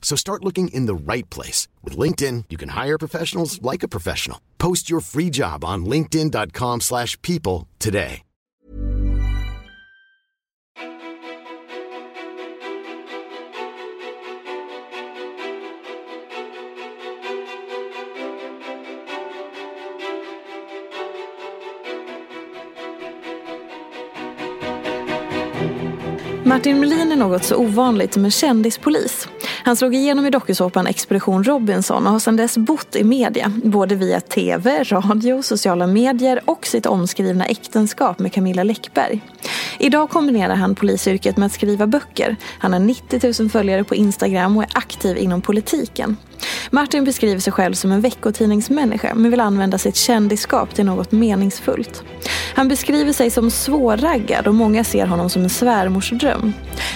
So start looking in the right place. With LinkedIn, you can hire professionals like a professional. Post your free job on linkedin.com slash people today. Martin Melin är något så ovanligt som en kändispolis. Han slog igenom i dokusåpan Expedition Robinson och har sedan dess bott i media, både via tv, radio, sociala medier och sitt omskrivna äktenskap med Camilla Läckberg. Idag kombinerar han polisyrket med att skriva böcker. Han har 90 000 följare på Instagram och är aktiv inom politiken. Martin beskriver sig själv som en veckotidningsmänniska men vill använda sitt kändisskap till något meningsfullt. Han beskriver sig som svårraggad och många ser honom som en svärmorsdröm.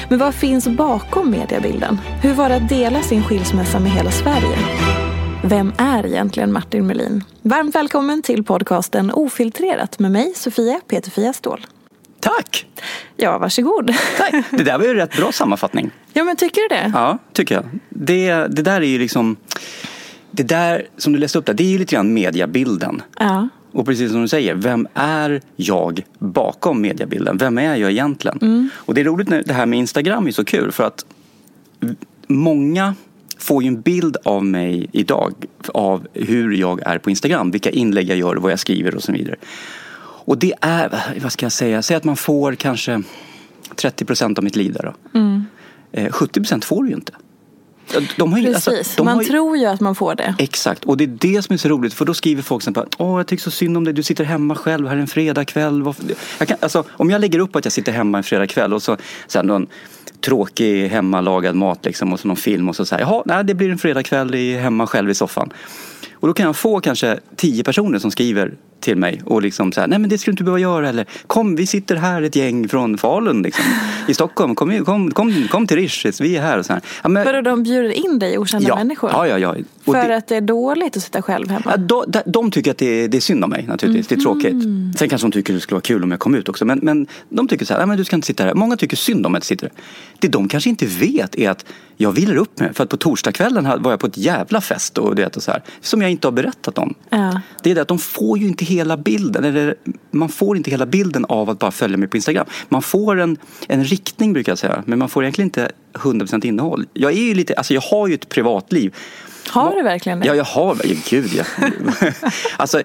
Men vad finns bakom mediebilden? Hur var det att dela sin skilsmässa med hela Sverige? Vem är egentligen Martin Melin? Varmt välkommen till podcasten Ofiltrerat med mig, Sofia Peterfia Ståhl. Tack! Ja, varsågod. Tack! Det där var ju en rätt bra sammanfattning. Ja, men tycker du det? Ja, tycker jag. Det, det där är ju liksom... Det där som du läste upp där, det är ju lite grann mediabilden. Ja. Och precis som du säger, vem är jag bakom mediebilden? Vem är jag egentligen? Mm. Och det är roligt när det här med Instagram är så kul för att många får ju en bild av mig idag av hur jag är på Instagram, vilka inlägg jag gör, vad jag skriver och så vidare. Och det är, vad ska jag säga, säg att man får kanske 30 procent av mitt liv där då. Mm. Eh, 70 procent får du ju inte. De har ju, Precis, alltså, man ju, tror ju att man får det. Exakt, och det är det som är så roligt för då skriver folk bara Åh jag tycker så synd om dig, du sitter hemma själv här en fredagkväll. Varför? Jag kan, alltså, om jag lägger upp att jag sitter hemma en fredagkväll och så sen någon tråkig hemmalagad mat liksom och så någon film och så säger jaha, nej det blir en fredagkväll hemma själv i soffan. Och då kan jag få kanske tio personer som skriver till mig och liksom så här, nej men det skulle du inte behöva göra eller kom vi sitter här ett gäng från Falun liksom, i Stockholm, kom, kom, kom, kom till Riches, vi är här och så här. Ja, men, Vadå, de bjuder in dig, okända ja, människor? ja, ja, ja. Och För det- att det är dåligt att sitta själv hemma? Ja, de, de, de tycker att det är, det är synd om mig naturligtvis. Det är tråkigt. Mm. Sen kanske de tycker det skulle vara kul om jag kom ut också. Men, men de tycker så här, "Nej, men du ska inte sitta här. Många tycker synd om att jag sitter här. Det de kanske inte vet är att jag vilar upp mig. För att på torsdagskvällen var jag på ett jävla fest och, det och så här. Som jag inte har berättat om. Ja. Det är det att de får ju inte hela bilden. Eller man får inte hela bilden av att bara följa mig på Instagram. Man får en, en riktning brukar jag säga. Men man får egentligen inte 100% innehåll. Jag är ju lite, alltså jag har ju ett privatliv. Har du verkligen det? Ja, jag har, ja, gud ja. alltså,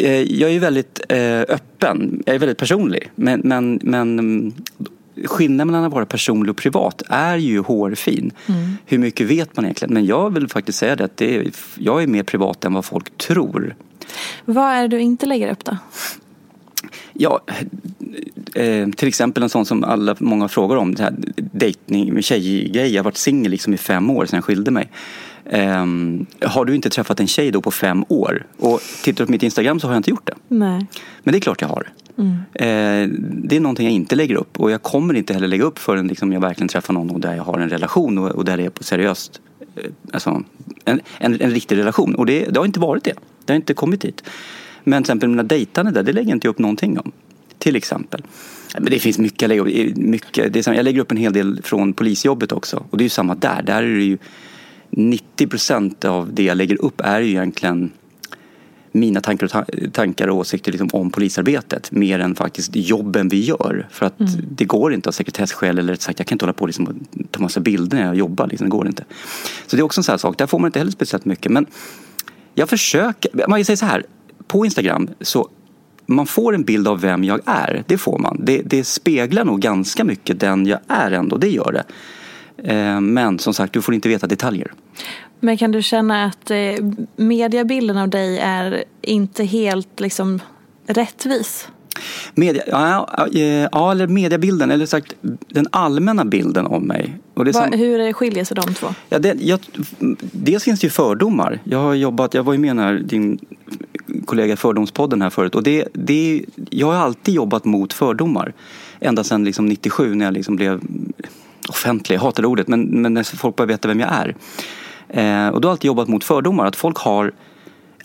eh, jag är ju väldigt eh, öppen, jag är väldigt personlig. Men, men, men mm, skillnaden mellan att vara personlig och privat är ju hårfin. Mm. Hur mycket vet man egentligen? Men jag vill faktiskt säga det att det är, jag är mer privat än vad folk tror. Vad är det du inte lägger upp då? Ja, eh, till exempel en sån som alla, många frågar om, det här dejtning med tjejgrej. Jag har varit singel liksom i fem år sedan jag skilde mig. Ehm, har du inte träffat en tjej då på fem år? Och tittar du på mitt Instagram så har jag inte gjort det. Nej. Men det är klart jag har. Mm. Eh, det är någonting jag inte lägger upp och jag kommer inte heller lägga upp förrän liksom jag verkligen träffar någon och där jag har en relation och, och där det är på seriöst. Eh, alltså, en, en, en, riktig relation och det, det, har inte varit det. Det har inte kommit dit. Men till exempel mina dejtande där, det lägger jag inte upp någonting om. Till exempel. Men det finns mycket jag lägger upp. Mycket, det är, jag lägger upp en hel del från polisjobbet också. Och det är ju samma där. Där är det ju 90 procent av det jag lägger upp är ju egentligen mina tankar och, tankar och åsikter liksom om polisarbetet mer än faktiskt jobben vi gör. För att mm. det går inte av sekretessskäl eller rätt sagt jag kan inte hålla på liksom och ta massa bilder när jag jobbar. Liksom, det går inte. Så det är också en sån här sak, där får man inte heller speciellt mycket. Men jag försöker, man säger så här, på Instagram så man får en bild av vem jag är, det får man. Det, det speglar nog ganska mycket den jag är ändå, det gör det. Eh, men som sagt, du får inte veta detaljer. Men kan du känna att eh, mediebilden av dig är inte helt liksom rättvis? Media, ja, ja, eller mediebilden, eller sagt den allmänna bilden om mig. Och det som, hur skiljer sig de två? Ja, det, jag, dels finns det ju fördomar. Jag har jobbat, jag var ju med när din kollega Fördomspodden här förut och det, det, jag har alltid jobbat mot fördomar. Ända sedan liksom 97 när jag liksom blev offentlig, jag hatar ordet, men, men när folk börjar veta vem jag är. Eh, och då har jag alltid jobbat mot fördomar, att folk har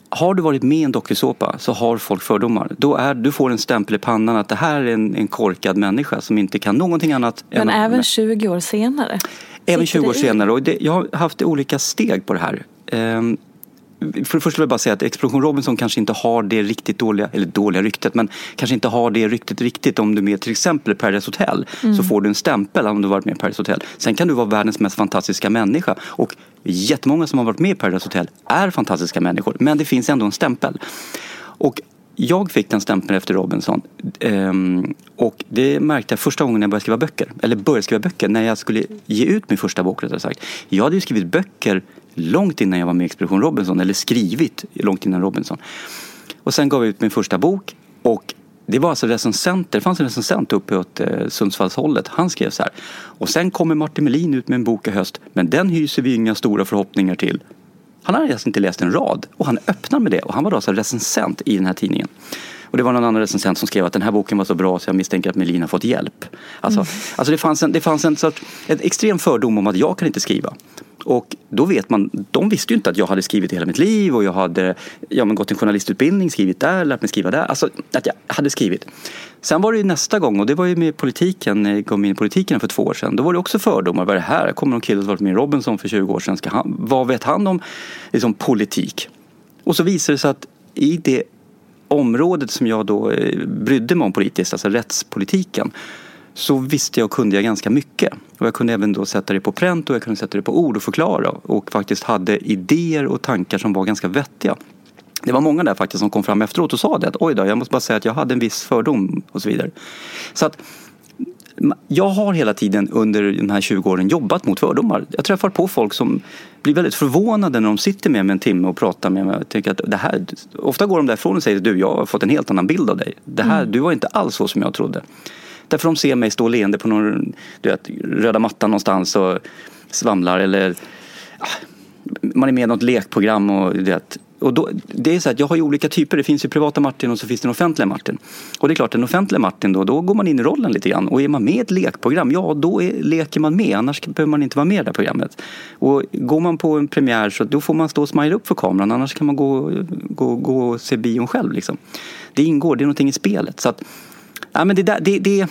har du varit med i en dokusåpa så har folk fördomar. Då är, du får en stämpel i pannan att det här är en, en korkad människa som inte kan någonting annat. Men även 20 år senare? Även 20 år senare. Och det, jag har haft olika steg på det här. Um, för det första vill jag bara säga att Explosion Robinson kanske inte har det riktigt dåliga, eller dåliga ryktet, men kanske inte har det ryktet riktigt om du är med till exempel Paradise Hotel mm. så får du en stämpel om du varit med i Paradise Hotel. Sen kan du vara världens mest fantastiska människa och jättemånga som har varit med i Paradise Hotel är fantastiska människor, men det finns ändå en stämpel. Och jag fick den stämpeln efter Robinson ehm, och det märkte jag första gången jag började skriva böcker. Eller började skriva böcker när jag skulle ge ut min första bok rättare sagt. Jag hade ju skrivit böcker långt innan jag var med i Expedition Robinson, eller skrivit långt innan Robinson. Och sen gav jag ut min första bok och det var alltså recensenter, det fanns en recensent uppe åt eh, Sundsvallshållet. Han skrev så här. Och sen kommer Martin Melin ut med en bok i höst, men den hyser vi inga stora förhoppningar till. Han hade alltså inte läst en rad och han öppnar med det och han var då alltså recensent i den här tidningen. Och det var någon annan recensent som skrev att den här boken var så bra så jag misstänker att Melin har fått hjälp. Alltså, mm. alltså det fanns en, det fanns en sorts, ett extrem fördom om att jag kan inte skriva. Och då vet man, de visste ju inte att jag hade skrivit hela mitt liv och jag hade ja, men gått en journalistutbildning, skrivit där, lärt mig skriva där. Alltså att jag hade skrivit. Sen var det ju nästa gång och det var ju med politiken, när jag kom in i politiken för två år sedan. Då var det också fördomar. Vad är det här? Kommer någon kille som varit med i Robinson för 20 år sedan? Ska han, vad vet han om liksom, politik? Och så visade det sig att i det området som jag då eh, brydde mig om politiskt, alltså rättspolitiken, så visste jag och kunde jag ganska mycket. Och jag kunde även då sätta det på pränt och jag kunde sätta det på ord och förklara och faktiskt hade idéer och tankar som var ganska vettiga. Det var många där faktiskt som kom fram efteråt och sa det att oj då, jag måste bara säga att jag hade en viss fördom och så vidare. Så att jag har hela tiden under de här 20 åren jobbat mot fördomar. Jag träffar på folk som blir väldigt förvånade när de sitter med mig en timme och pratar med mig. Jag att det här, ofta går de därifrån och säger du, jag har fått en helt annan bild av dig. Det här, mm. Du var inte alls så som jag trodde. Därför de ser mig stå leende på någon du vet, röda mattan någonstans och svamlar eller ah, man är med i något lekprogram och du vet, och då, det är så att jag har ju olika typer. Det finns ju privata Martin och så finns det den offentliga Martin. Och det är klart, den offentliga Martin då, då går man in i rollen lite grann. Och är man med i ett lekprogram, ja då är, leker man med. Annars behöver man inte vara med i det här programmet. Och går man på en premiär så då får man stå och smajla upp för kameran. Annars kan man gå, gå, gå och se bion själv liksom. Det ingår, det är någonting i spelet. Så att, ja, men det, där, det, det,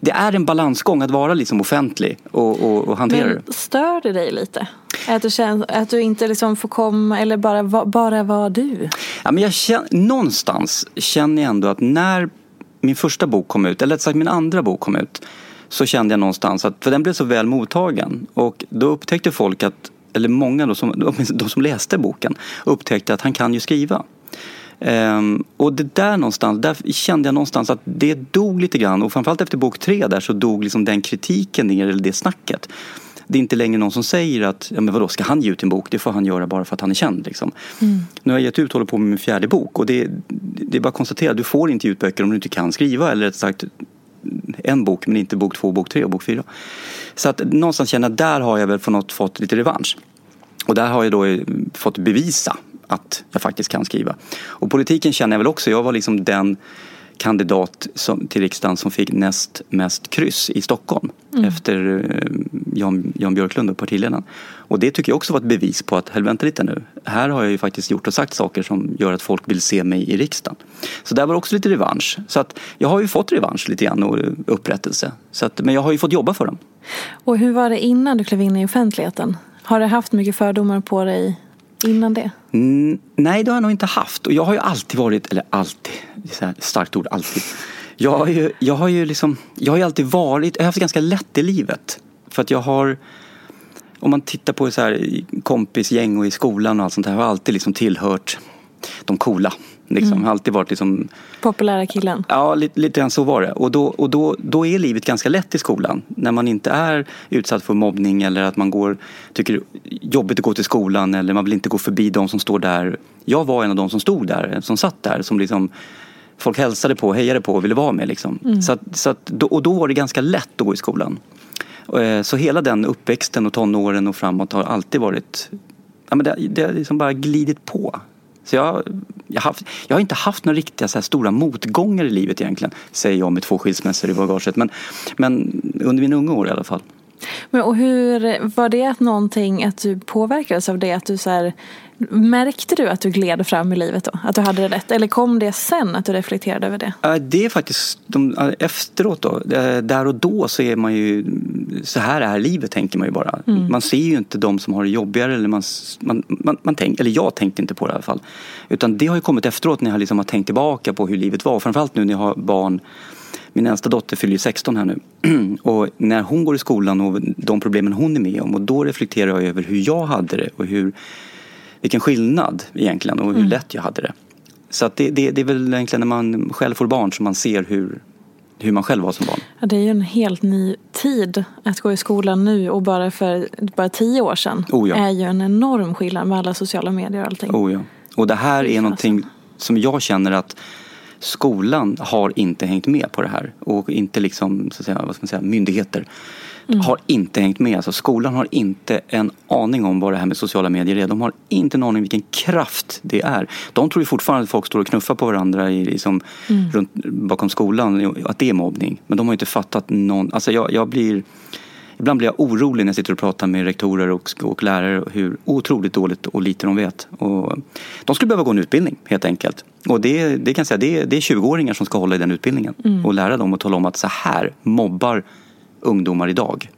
det är en balansgång att vara liksom offentlig och, och, och hantera det. Stör det dig lite? Att du, känner, att du inte liksom får komma eller bara, bara vara du? Ja, men jag känner, någonstans känner jag ändå att när min första bok kom ut, eller rätt sagt min andra bok kom ut så kände jag någonstans att, för den blev så väl mottagen och då upptäckte folk att, eller många då som, de som läste boken upptäckte att han kan ju skriva. Um, och det där någonstans, där kände jag någonstans att det dog lite grann och framförallt efter bok tre där så dog liksom den kritiken ner, eller det snacket. Det är inte längre någon som säger att, ja men vadå, ska han ge ut en bok? Det får han göra bara för att han är känd liksom. Mm. Nu har jag gett ut, håller på med min fjärde bok och det, det är bara att konstatera, du får inte ge ut böcker om du inte kan skriva eller rätt sagt en bok men inte bok två, bok tre och bok fyra. Så att någonstans känner jag där har jag väl på något fått lite revansch. Och där har jag då fått bevisa att jag faktiskt kan skriva. Och politiken känner jag väl också, jag var liksom den kandidat som, till riksdagen som fick näst mest kryss i Stockholm efter eh, Jan, Jan Björklund och partiledaren. Och det tycker jag också var ett bevis på att, helvete lite nu, här har jag ju faktiskt gjort och sagt saker som gör att folk vill se mig i riksdagen. Så där var också lite revansch. Så att jag har ju fått revansch lite grann och upprättelse. Så att, men jag har ju fått jobba för dem. Och hur var det innan du klev in i offentligheten? Har du haft mycket fördomar på dig innan det? Mm, nej, det har jag nog inte haft. Och jag har ju alltid varit, eller alltid, så här starkt ord, alltid. Jag har ju, jag har ju liksom, jag har ju alltid varit, jag har haft ganska lätt i livet. För att jag har, om man tittar på så här kompisgäng och i skolan och allt sånt här, har jag alltid liksom tillhört de coola. Liksom. Har alltid varit liksom Populära killen? Ja, lite, lite grann så var det. Och, då, och då, då är livet ganska lätt i skolan. När man inte är utsatt för mobbning eller att man går, tycker jobbigt att gå till skolan eller man vill inte gå förbi de som står där. Jag var en av de som stod där, som satt där, som liksom folk hälsade på, hejade på och ville vara med. Liksom. Så att, så att, och då var det ganska lätt att gå i skolan. Eh, Så hela den uppväxten och tonåren och framåt har alltid varit, ja men det, det har liksom bara glidit på. Så jag, jag, har haft, jag har inte haft några riktiga så här stora motgångar i livet egentligen, säger jag med två skilsmässor i bagaget. Men, men under mina unga år i alla fall. Men, och hur, var det någonting att du påverkades av det? Att du så här, märkte du att du gled fram i livet då? Att du hade det rätt? Eller kom det sen att du reflekterade över det? Det är faktiskt, de, efteråt då, där och då så är man ju, så här är livet tänker man ju bara. Man ser ju inte de som har det jobbigare eller man, man, man, man tänk, eller jag tänkte inte på det i alla fall. Utan det har ju kommit efteråt när jag liksom har tänkt tillbaka på hur livet var. Framförallt nu när jag har barn min äldsta dotter fyller ju 16 här nu. Och när hon går i skolan och de problemen hon är med om och då reflekterar jag över hur jag hade det och hur, vilken skillnad egentligen och hur lätt jag hade det. Så det, det, det är väl egentligen när man själv får barn som man ser hur, hur man själv var som barn. Ja, det är ju en helt ny tid att gå i skolan nu och bara för bara tio år sedan Oh ja. är ju en enorm skillnad med alla sociala medier och allting. Oh ja. Och det här är någonting som jag känner att skolan har inte hängt med på det här. Och inte liksom, så att säga, vad ska man säga, myndigheter har inte hängt med. Alltså skolan har inte en aning om vad det här med sociala medier är. De har inte en aning vilken kraft det är. De tror ju fortfarande att folk står och knuffar på varandra i, liksom, runt, bakom skolan, att det är mobbning. Men de har inte fattat någon, alltså jag, jag blir Ibland blir jag orolig när jag sitter och pratar med rektorer och, och lärare hur otroligt dåligt och lite de vet. Och de skulle behöva gå en utbildning helt enkelt. Och det, det kan säga, det, är- det är 20-åringar som ska hålla i den utbildningen. Och lära dem och tala om att så här mobbar ungdomar idag.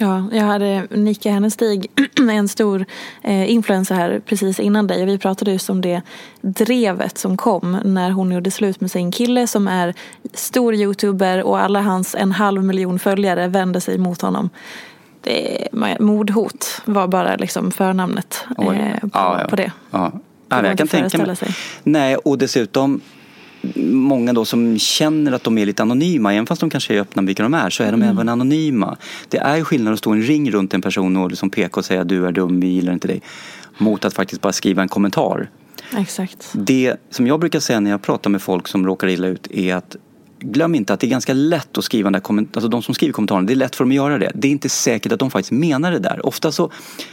Ja, jag hade Nika Hennestig, en stor eh, influencer här precis innan dig. Och vi pratade just om det drevet som kom när hon gjorde slut med sin kille som är stor youtuber och alla hans en halv miljon följare vände sig mot honom. Det, mordhot var bara liksom förnamnet eh, på, Ja, ja. på det. Ja. Ja, jag kan tänka mig. sig. Nej, och dessutom många då som känner att de är lite anonyma, även fast de kanske är öppna med vilka de är, så är de även anonyma. Det är skillnad att stå i en ring runt en person och liksom peka och säga du är dum, vi gillar inte dig. Mot att faktiskt bara skriva en kommentar. Exakt. Det som jag brukar säga när jag pratar med folk som råkar illa ut är att glöm inte att det är ganska lätt att skriva den där komment- alltså de som skriver kommentarerna, det är lätt för dem att göra det. Det är inte säkert att de faktiskt menar det där. Ofta så,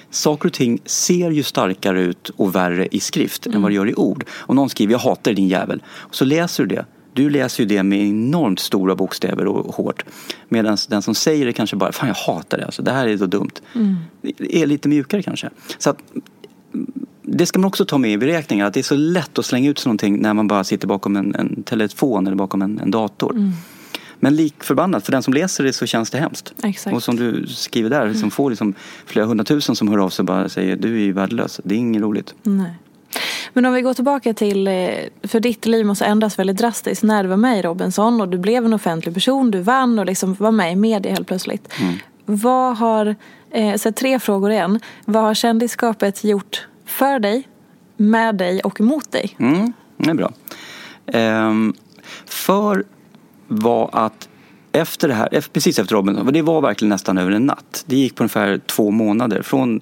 saker och ting ser ju starkare ut och värre i skrift än vad det gör i ord. Om någon skriver jag hatar din jävel, och så läser du det. Du läser ju det med enormt stora bokstäver och hårt. Medan den som säger det kanske bara, fan jag hatar det, alltså, det här är så dumt. Det är lite mjukare kanske. Så att det ska man också ta med i beräkningen. Att det är så lätt att slänga ut sig någonting när man bara sitter bakom en, en telefon eller bakom en, en dator. Men lik förbannat, för den som läser det så känns det hemskt. Exakt. Och som du skriver där, som får liksom flera hundratusen som hör av sig och bara säger du är ju värdelös. Det är inget roligt. Nej. Men om vi går tillbaka till, eh, för ditt liv måste ändras väldigt drastiskt när du var med i Robinson och du blev en offentlig person, du vann och liksom var med i media helt plötsligt. Vad har, eh, så tre frågor igen. Vad har kändisskapet gjort för dig, med dig och mot dig? Mm, det är bra. Ehm, för var att efter det här, precis efter Robinson, det var verkligen nästan över en natt. Det gick på ungefär två månader. Från,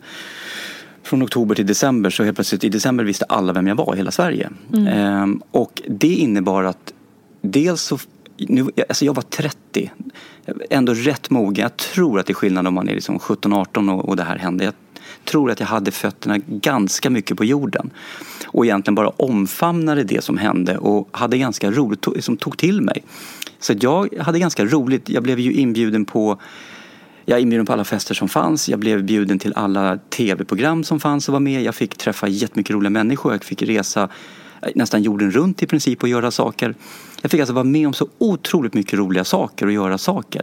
från oktober till december så helt plötsligt i december visste alla vem jag var i hela Sverige. Ehm, och det innebar att dels så nu, alltså jag var 30, ändå rätt mogen. Jag tror att det är skillnad om man är liksom 17-18 och, och det här hände. Jag tror att jag hade fötterna ganska mycket på jorden. Och egentligen bara omfamnade det som hände och hade ganska roligt, som tog till mig. Så jag hade ganska roligt. Jag blev ju inbjuden på jag är inbjuden på alla fester som fanns. Jag blev bjuden till alla tv-program som fanns och var med. Jag fick träffa jättemycket roliga människor. Jag fick resa eh, nästan jorden runt i princip och göra saker. Jag fick alltså vara med om så otroligt mycket roliga saker och göra saker.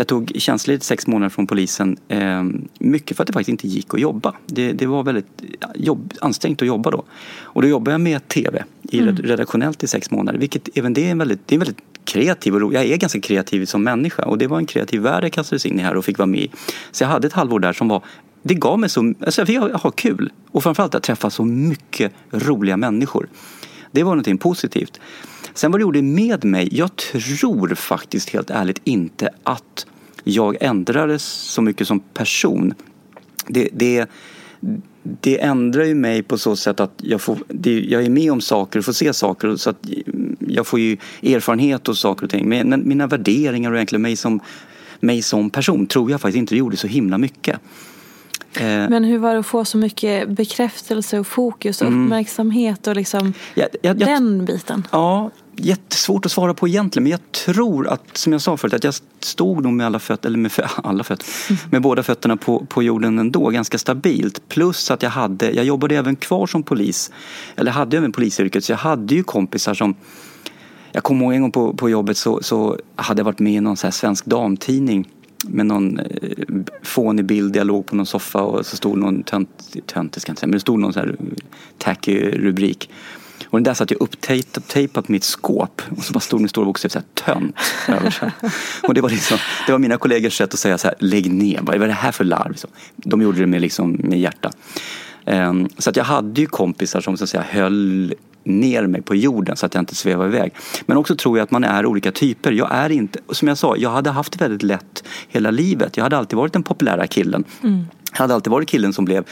Jag tog tjänstledigt sex månader från polisen. Eh, mycket för att det faktiskt inte gick att jobba. Det, det var väldigt jobb, ansträngt att jobba då. Och då jobbade jag med TV i mm. redaktionellt i sex månader. Vilket även det är en väldigt, det är en väldigt kreativ och Jag är ganska kreativ som människa och det var en kreativ värld jag kastades in i här och fick vara med i. Så jag hade ett halvår där som var det gav mig så, alltså jag fick ha kul och framförallt att träffa så mycket roliga människor. Det var någonting positivt. Sen vad det gjorde med mig, jag tror faktiskt helt ärligt inte att jag ändrades så mycket som person. Det, det, det ändrar ju mig på så sätt att jag, får, det, jag är med om saker och får se saker så att jag får ju erfarenhet och saker och ting. Men, mina värderingar och egentligen mig som, mig som person tror jag faktiskt inte gjorde så himla mycket. Eh, men hur var det att få så mycket bekräftelse och fokus och mm. uppmärksamhet och liksom ja, jag, jag, den biten? Ja, jättesvårt att svara på egentligen men jag tror att, som jag sa förut, att jag stod nog med alla fötter, eller med alla fötter, mm. med båda fötterna på, på jorden ändå ganska stabilt. Plus att jag hade, jag jobbade även kvar som polis, eller hade även polisyrket så jag hade ju kompisar som jag kommer ihåg en gång på, på jobbet så, så hade jag varit med i någon så här svensk damtidning med någon eh, fånig bild. Jag låg på någon soffa och så stod någon tönt, tönt ska inte säga, men det stod någon så här tacky rubrik. Och den där satt jag upptejpat på mitt skåp och så bara stod också så här tönt över sig. Och det var, liksom, det var mina kollegors sätt att säga så här, lägg ner, vad är det här för larv? De gjorde det med, liksom, med hjärta. Um, så att jag hade ju kompisar som så att säga höll ner mig på jorden så att jag inte svävar iväg. Men också tror jag att man är olika typer. Jag är inte, som jag sa, jag hade haft det väldigt lätt hela livet. Jag hade alltid varit den populära killen. Mm. Jag hade alltid varit killen som blev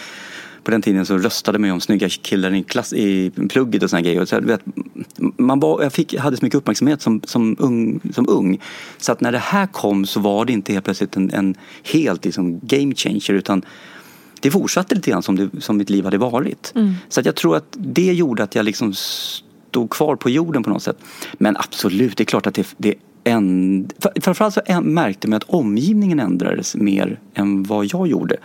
på den tiden så röstade man ju om snygga killar i, klass, i plugget och såna grejer. så, vet, man var, jag fick, hade så mycket uppmärksamhet som, som, ung, som ung. Så att när det här kom så var det inte helt plötsligt en, en helt liksom, game changer utan det fortsatte lite grann som, det, som mitt liv hade varit. Mm. Så att jag tror att det gjorde att jag liksom stod kvar på jorden på något sätt. Men absolut, det är klart att det, det en, framförallt så märkte man att omgivningen ändrades mer än vad jag gjorde.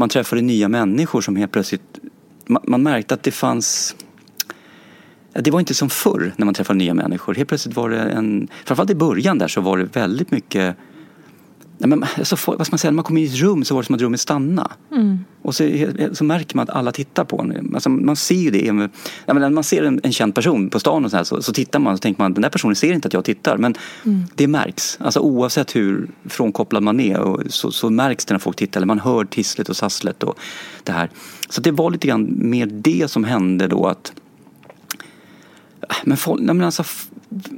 Man träffade nya människor som helt plötsligt, man, man märkte att det fanns det var inte som förr när man träffade nya människor. Helt plötsligt var det en, framförallt i början där så var det väldigt mycket Nej, men, alltså, vad ska man säga, när man kommer in i ett rum så var det som att rummet stannade. Mm. Och så, så märker man att alla tittar på en. Alltså, man ser ju det. Ja, men när man ser en, en känd person på stan och så, här, så, så, tittar man och tänker man den där personen ser inte att jag tittar. Men mm. det märks. Alltså, oavsett hur frånkopplad man är och, så, så märks det när folk tittar. Eller man hör tisslet och sasslet och det här. Så det var lite grann mer det som hände då att men folk, men alltså,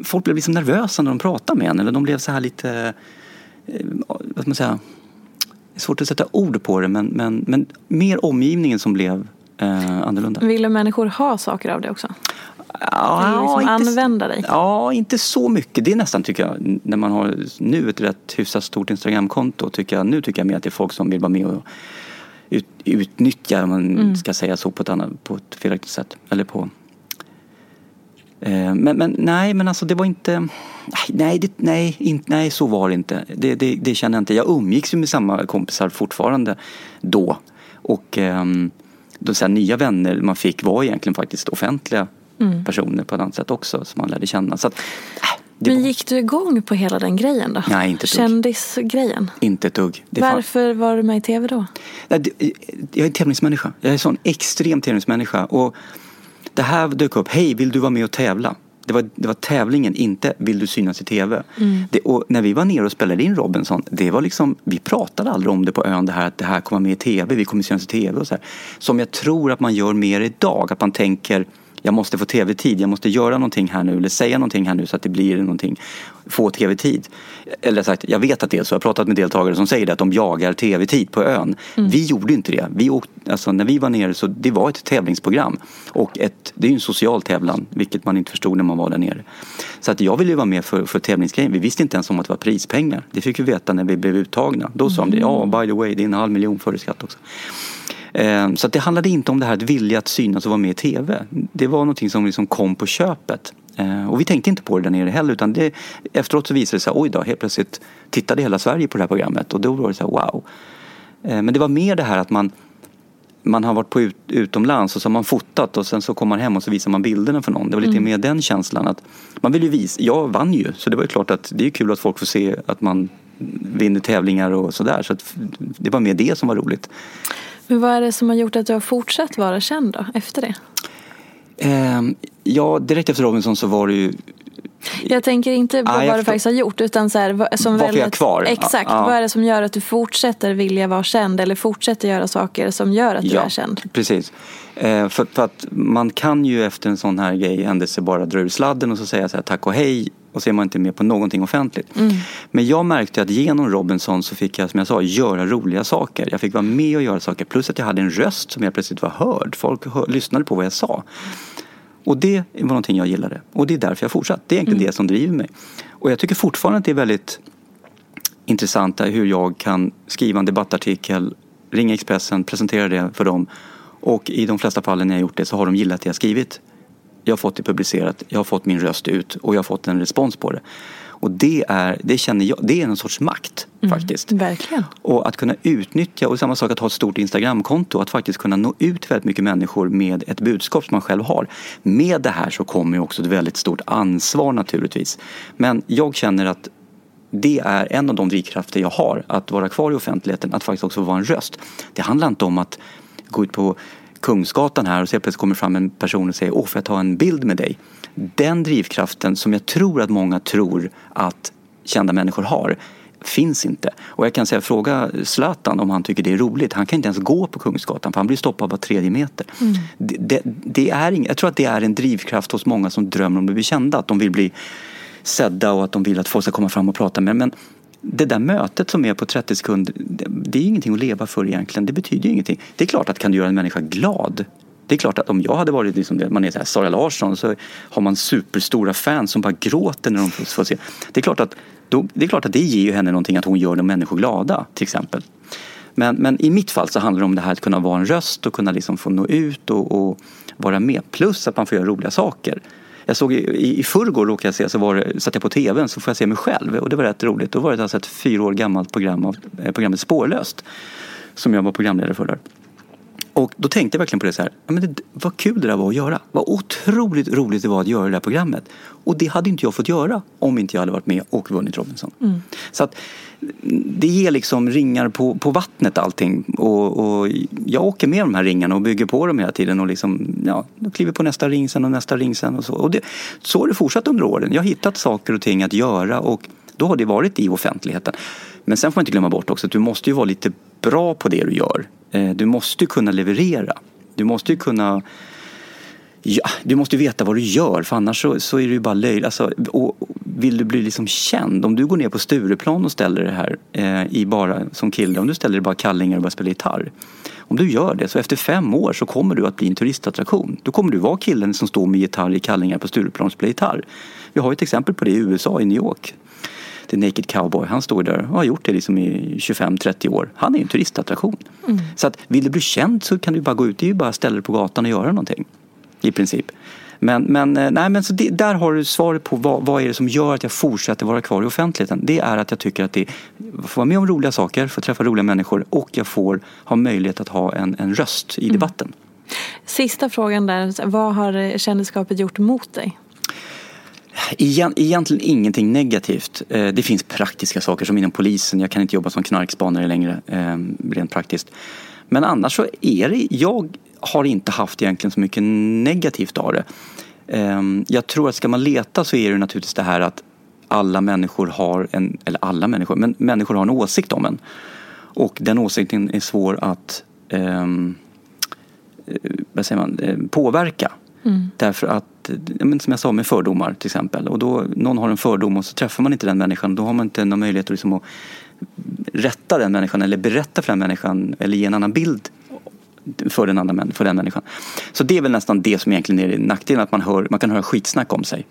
folk blev liksom nervösa när de pratade med en. Eller de blev så här lite vad ska man säga, det är svårt att sätta ord på det men, men, men mer omgivningen som blev eh, annorlunda. Ville människor ha saker av det också? Ja, liksom inte, använda dig? Ja, inte så mycket. Det är nästan tycker jag, när man har nu ett rätt hyfsat stort Instagramkonto, tycker jag, nu tycker jag mer att det är folk som vill vara med och ut, utnyttja, om man mm. ska säga så på ett, annat, på ett felaktigt sätt. Eller på Eh, men, men, nej, men alltså det var inte... Nej, det, nej, in, nej så var det inte. Det, det, det känner jag inte. Jag umgicks ju med samma kompisar fortfarande då. Och um, de så nya vänner man fick var egentligen faktiskt offentliga mm. personer på ett annat sätt också som man lärde känna. Så att, men var... gick du igång på hela den grejen då? Nej, inte. Kändisgrejen? Inte ett dugg. Varför var du med i tv då? Jag är en tävlingsmänniska. Jag är en sån extrem tävlingsmänniska. Och det här dök upp, hej vill du vara med och tävla? Det var, det var tävlingen, inte vill du synas i TV. Mm. Det, och när vi var nere och spelade in Robinson, det var liksom, vi pratade aldrig om det på ön, det här att det här kommer med i TV, vi kommer synas i TV och så här. Som jag tror att man gör mer idag, att man tänker jag måste få tv-tid, jag måste göra någonting här nu eller säga någonting här nu så att det blir någonting, få tv-tid. Eller sagt, jag vet att det är så, jag har pratat med deltagare som säger det, att de jagar tv-tid på ön. Mm. Vi gjorde inte det. Vi åkte, alltså, när vi var nere så det var ett tävlingsprogram. Och ett, det är ju en social tävlan, vilket man inte förstod när man var där nere. Så att jag ville ju vara med för, för tävlingsgrejen. Vi visste inte ens om att det var prispengar. Det fick vi veta när vi blev uttagna. Då sa mm. de, ja by the way, det är en halv miljon före skatt också. Eh, så det handlade inte om det här att vilja att synas och vara med i TV. Det var någonting som liksom kom på köpet. Eh, och vi tänkte inte på det där nere heller utan det, efteråt så visade det sig, oj då, helt plötsligt tittade hela Sverige på det här programmet och då var det så här, wow. Eh, men det var mer det här att man man har varit på ut, utomlands och så har man fotat och sen så kommer man hem och så visar man bilderna för någon. Det var lite mm. mer den känslan att man vill ju visa, jag vann ju så det var ju klart att det är kul att folk får se att man vinner tävlingar och sådär. Så att det var mer det som var roligt. Men vad är det som har gjort att du har fortsatt vara känd då, efter det? Eh, ja, direkt efter Robinson så var det ju jag tänker inte på ah, vad du faktiskt har gjort utan så här, som Varför väldigt, jag är kvar? Exakt, ah, vad är det som gör att du fortsätter vilja vara känd eller fortsätter göra saker som gör att ja, du är känd? precis. Eh, för, för, att man kan ju efter en sån här grej händelse bara dra ur sladden och så säga så här, tack och hej och så är man inte med på någonting offentligt. Mm. Men jag märkte att genom Robinson så fick jag som jag sa göra roliga saker. Jag fick vara med och göra saker plus att jag hade en röst som jag plötsligt var hörd. Folk hör, lyssnade på vad jag sa. Och det var någonting jag gillade. Och det är därför jag fortsatt. Det är egentligen mm. det som driver mig. Och jag tycker fortfarande att det är väldigt intressant hur jag kan skriva en debattartikel, ringa Expressen, presentera det för dem. Och i de flesta fallen när jag gjort det så har de gillat det jag skrivit. Jag har fått det publicerat, jag har fått min röst ut och jag har fått en respons på det. Och det är, det känner jag, det är en sorts makt mm, faktiskt. Verkligen. Och att kunna utnyttja, och samma sak att ha ett stort Instagramkonto, att faktiskt kunna nå ut väldigt mycket människor med ett budskap som man själv har. Med det här så kommer ju också ett väldigt stort ansvar naturligtvis. Men jag känner att det är en av de drivkrafter jag har, att vara kvar i offentligheten, att faktiskt också vara en röst. Det handlar inte om att gå ut på Kungsgatan här och så plötsligt kommer fram en person och säger Åh, får jag ta en bild med dig? Den drivkraften som jag tror att många tror att kända människor har finns inte. Och jag kan säga, fråga Zlatan om han tycker det är roligt. Han kan inte ens gå på Kungsgatan för han blir stoppad var tredje meter. Mm. Det, det, det, är jag tror att det är en drivkraft hos många som drömmer om att bli kända. Att de vill bli sedda och att de vill att folk ska komma fram och prata med Men det där mötet som är på 30 sekunder, det, är ingenting att leva för egentligen. Det betyder ju ingenting. Det är klart att kan du göra en människa glad det är klart att om jag hade varit liksom det, man är så här Sara Larsson så har man superstora fans som bara gråter när de får se. Det är klart att, då, det, är klart att det ger ju henne någonting att hon gör de människor glada till exempel. Men, men i mitt fall så handlar det om det här att kunna vara en röst och kunna liksom få nå ut och, och vara med. Plus att man får göra roliga saker. Jag såg i, i förrgår råkade jag se, så var det, satt jag på tvn så får jag se mig själv och det var rätt roligt. Då var det alltså ett fyra år gammalt program av eh, programmet Spårlöst som jag var programledare för där. Och då tänkte jag verkligen på det så här, men det, vad kul det där var att göra. Vad otroligt roligt det var att göra det där programmet. Och det hade inte jag fått göra om inte jag hade varit med och vunnit Robinson. Mm. Så att det ger liksom ringar på, på vattnet allting. Och, och jag åker med de här ringarna och bygger på dem hela tiden och liksom, ja, kliver på nästa ring sen och nästa ring sen och så. Och det, så har det fortsatt under åren. Jag har hittat saker och ting att göra och då har det varit i offentligheten. Men sen får man inte glömma bort också att du måste ju vara lite bra på det du gör. Eh, du måste kunna leverera. Du måste kunna Ja, du måste veta vad du gör för annars så, så är det ju bara löjligt. Alltså, vill du bli liksom känd, om du går ner på Stureplan och ställer det här eh, i bara, som kille, om du ställer dig bara kallingar och bara spelar gitarr. Om du gör det så efter fem år så kommer du att bli en turistattraktion. Då kommer du vara killen som står med gitarr i kallingar på Stureplan och spelar gitarr. Vi har ett exempel på det i USA, i New York. The Naked Cowboy, han står där och har gjort det liksom i 25-30 år. Han är en turistattraktion. Mm. Så att vill du bli känd så kan du bara gå ut, det är ju bara ställa dig på gatan och göra någonting. I princip. Men, men, eh, nej, men så det, där har du svaret på vad, vad är det som gör att jag fortsätter vara kvar i offentligheten. Det är att jag tycker att det får vara med om roliga saker, får träffa roliga människor och jag får ha möjlighet att ha en, en röst i mm. debatten. Sista frågan där, vad har kändisskapet gjort mot dig? Egentligen ingenting negativt. Eh, det finns praktiska saker som inom polisen. Jag kan inte jobba som knarkspanare längre eh, rent praktiskt. Men annars så är det, jag har inte haft egentligen så mycket negativt av det. Eh, jag tror att ska man leta så är det naturligtvis det här att alla människor har en, eller alla människor, men människor har en åsikt om en. Och den åsikten är svår att vad säger man, påverka. Mm. Därför att, som jag sa med fördomar till exempel. Och då, någon har en fördom och så träffar man inte den människan. Då har man inte någon möjlighet att, liksom att rätta den människan eller berätta för den människan eller ge en annan bild för den, andra, för den människan. Så det är väl nästan det som egentligen är nackdelen, att man, hör, man kan höra skitsnack om sig.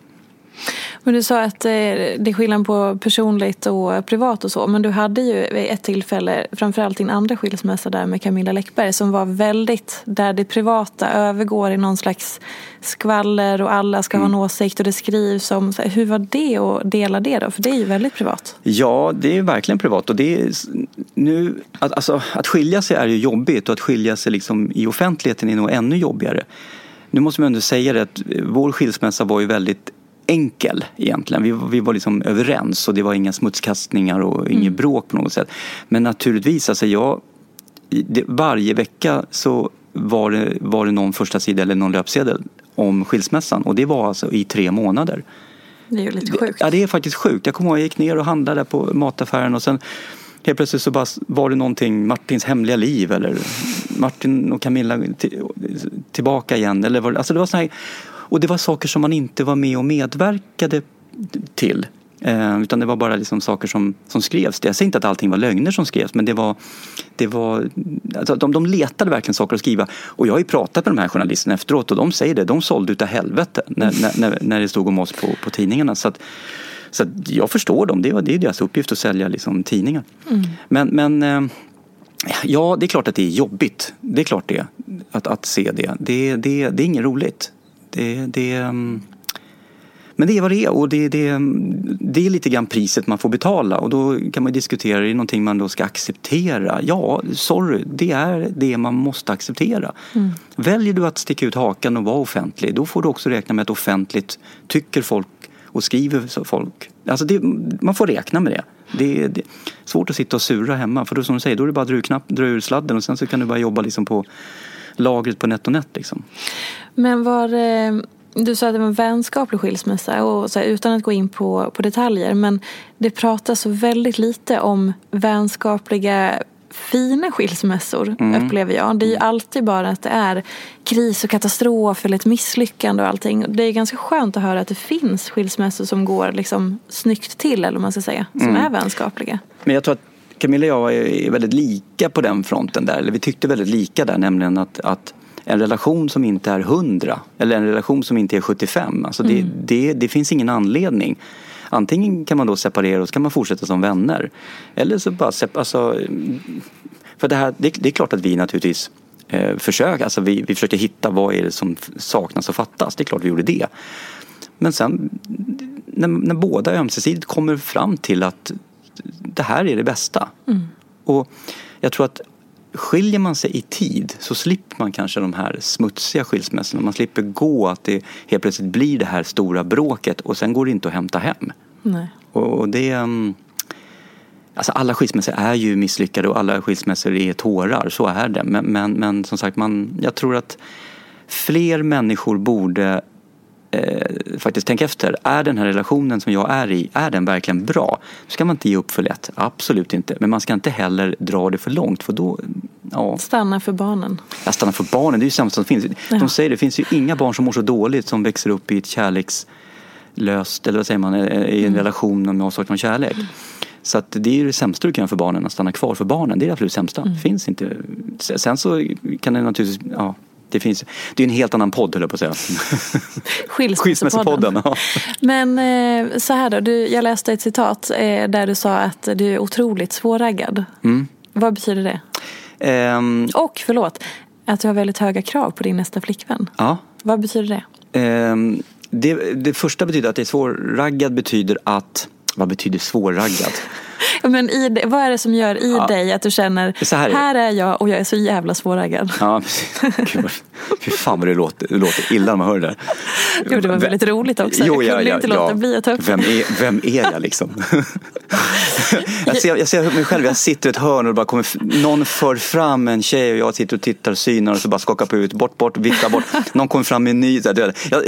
Men du sa att eh, det är skillnad på personligt och privat och så. Men du hade ju ett tillfälle, framförallt din andra skilsmässa där med Camilla Läckberg som var väldigt, där det privata övergår i någon slags skvaller och alla ska Mm. ha en åsikt och det skrivs om. Hur var det att dela det då? För det är ju väldigt privat. Ja, det är verkligen privat. Och det är, nu, att, alltså, att skilja sig är ju jobbigt och att skilja sig liksom i offentligheten är nog ännu jobbigare. Nu måste man ändå säga det att vår skilsmässa var ju väldigt enkel egentligen. Vi, vi var liksom överens och det var inga smutskastningar och inget bråk på något sätt. Men naturligtvis, alltså jag, det, varje vecka så var det, var det någon första sida eller någon löpsedel om skilsmässan och det var alltså i tre månader. Det är ju lite sjukt. Ja, det är faktiskt sjukt. Jag kommer ihåg jag gick ner och handlade på mataffären och sen helt plötsligt så bara var det någonting, Martins hemliga liv eller Martin och Camilla till, tillbaka igen. Eller var, alltså det var såna här, och det var saker som man inte var med och medverkade till. Eh, utan det var bara liksom saker som, som skrevs. Jag säger inte att allting var lögner som skrevs men det var, det var alltså de, de letade verkligen saker att skriva. Och jag har ju pratat med de här journalisterna efteråt och de säger det. De sålde utav helvete när, när, när, det stod om oss på, på tidningarna. Så att, så att jag förstår dem. Det, var, det är deras uppgift att sälja liksom, tidningar. Men, men eh, ja, det är klart att det är jobbigt. Det är klart det. Att, att se det. Det, det, det är inget roligt. Det, det, mm, men det är vad det är och det, det, det är lite grann priset man får betala och då kan man diskutera, är det någonting man då ska acceptera? Ja, sorry, det är det man måste acceptera. Väljer du att sticka ut hakan och vara offentlig, då får du också räkna med att offentligt tycker folk och skriver så folk. Alltså det, man får räkna med det. Det är, det är svårt att sitta och sura hemma för då som du säger, då är det bara att dra ur, knapp, dra ur sladden och sen så kan du bara jobba liksom på lagret på NetOnNet liksom. Men var eh, du sa att det var en vänskaplig skilsmässa och här, utan att gå in på, på detaljer men det pratas så väldigt lite om vänskapliga fina skilsmässor upplever jag. Det är ju alltid bara att det är kris och katastrof eller ett misslyckande och allting. Det är ganska skönt att höra att det finns skilsmässor som går liksom snyggt till eller man ska säga. Som är vänskapliga. Men jag tror att Camilla och jag är väldigt lika på den fronten där. Eller vi tyckte väldigt lika där, nämligen att, att en relation som inte är 100 eller en relation som inte är 75, alltså det, det, det finns ingen anledning. Antingen kan man då separera och så kan man fortsätta som vänner. Eller så bara, alltså, för det, här, det, det är klart att vi naturligtvis eh, försöker, alltså vi, vi försöker hitta vad är det som saknas och fattas. Det är klart vi gjorde det. Men sen när, när båda ömsesidigt kommer fram till att det här är det bästa. Och jag tror att skiljer man sig i tid så slipper man kanske de här smutsiga skilsmässorna. Man slipper gå att det helt plötsligt blir det här stora bråket och sen går det inte att hämta hem. Nej. Och, och det... mm, Alltså alla skilsmässor är ju misslyckade och alla skilsmässor är tårar, så är det. Men, men, men som sagt, man, jag tror att fler människor borde eh, faktiskt tänka efter. Är den här relationen som jag är i, är den verkligen bra? Då ska man inte ge upp för lätt, absolut inte. Men man ska inte heller dra det för långt för då, ja, Stanna för barnen. jag stannar för barnen, det är ju sämst som finns. Ja. De säger det, det finns ju inga barn som mår så dåligt som växer upp i ett kärlekslöst, eller vad säger man, eh, i en relation med avsaknad av kärlek. Så att det är ju det sämsta du kan göra för barnen, att stanna kvar för barnen. Det är det absolut sämsta. Det finns inte. Sen så kan det naturligtvis, ja, det finns, det är en helt annan podd höll jag på att säga. Skilsmässopodden. Ja. Men eh, så här då, du, jag läste ett citat eh, där du sa att du är otroligt svårraggad. Mm. Vad betyder det? Ehm, Och förlåt, att du har väldigt höga krav på din nästa flickvän. ja. Vad betyder det? Ehm, det, det första betyder att det är svårraggad betyder att, vad betyder svårraggad? Ja, Men i, vad är det som gör i Ja. dig att du känner, här här är jag och jag är så jävla svårraggad? Ja. Gud, Fy fan vad det låter, det låter illa när man hör det där. Jo, det var väldigt roligt också. Jo, jag kunde inte låta bli att ta upp vem är, vem är jag liksom? jag, ser, jag ser mig själv, jag sitter i ett hörn och bara kommer, någon för fram en tjej och jag sitter och tittar, synar och så bara skakar på huvudet, bort, bort, viftar bort. Någon kommer fram med en ny, det, ja,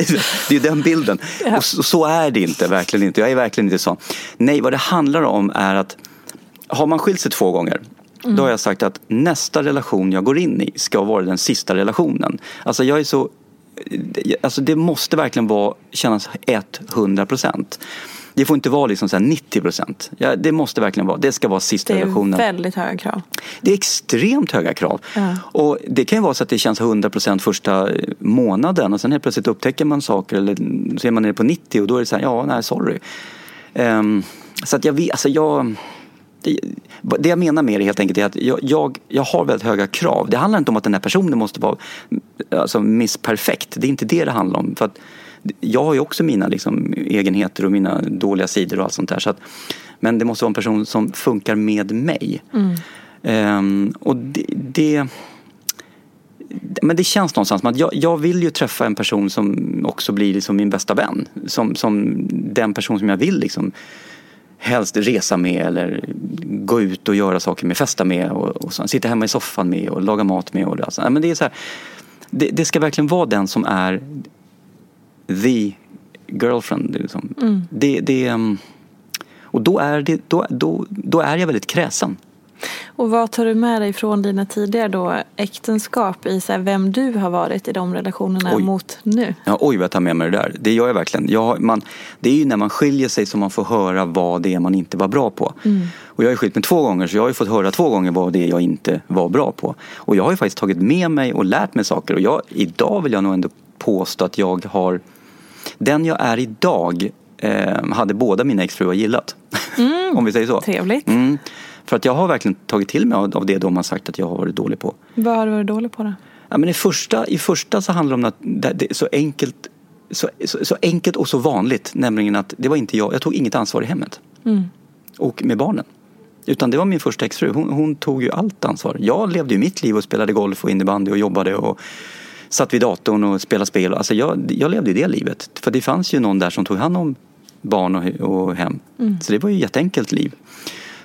det är den bilden. Och så, så är det inte, verkligen inte. Jag är verkligen inte så. Nej, vad det handlar om är att har man skilt sig två gånger då har jag sagt att nästa relation jag går in i ska vara den sista relationen. Alltså jag är så alltså det måste verkligen vara, kännas 100 procent. Det får inte vara liksom så 90 procent. Ja, det måste verkligen vara, det ska vara sista relationen. Det är väldigt höga krav. Det är extremt höga krav. Ja. Och det kan ju vara så att det känns 100 procent första månaden och sen helt plötsligt upptäcker man saker eller så är man nere på 90 och då är det så här, ja, nej, sorry. Um, så att jag alltså jag det, det jag menar med det helt enkelt är att jag, jag, jag, har väldigt höga krav. Det handlar inte om att den här personen måste vara alltså, missperfekt. Det är inte det det handlar om. För att jag har ju också mina liksom, egenheter och mina dåliga sidor och allt sånt där. Så att, men det måste vara en person som funkar med mig. Mm. Um, och det, det, men det känns någonstans som att jag, jag, vill ju träffa en person som också blir liksom min bästa vän. Som, som den person som jag vill liksom helst resa med eller gå ut och göra saker med, festa med och, och så, sitta hemma i soffan med och laga mat med. Och det, alltså. men det, är så här, det, det, ska verkligen vara den som är the girlfriend. Liksom. Mm. Det, det, mm, och då är, det, då, då, då är jag väldigt kräsen. Och vad tar du med dig från dina tidigare då äktenskap i så vem du har varit i de relationerna oj. mot nu? Ja, oj vad jag tar med mig det där. Det gör jag verkligen. Jag, man, det är ju när man skiljer sig som man får höra vad det är man inte var bra på. Mm. Och jag har skilt mig två gånger så jag har ju fått höra två gånger vad det är jag inte var bra på. Och jag har ju faktiskt tagit med mig och lärt mig saker. Och jag, idag vill jag nog ändå påstå att jag har den jag är idag eh, hade båda mina exfruar gillat. Mm. Om vi säger så. Trevligt. Mm. För att jag har verkligen tagit till mig av det de har sagt att jag har varit dålig på. Vad har du varit dålig på då? Ja, men i, första, I första så handlar det om att det är så enkelt, så, så, så, enkelt och så vanligt. Nämligen att det var inte jag, jag tog inget ansvar i hemmet. Mm. Och med barnen. Utan det var min första exfru. Hon, hon, tog ju allt ansvar. Jag levde ju mitt liv och spelade golf och innebandy och jobbade och satt vid datorn och spelade spel. Alltså jag, jag levde det livet. För det fanns ju någon där som tog hand om barn och, och hem. Mm. Så det var ju ett jätteenkelt liv.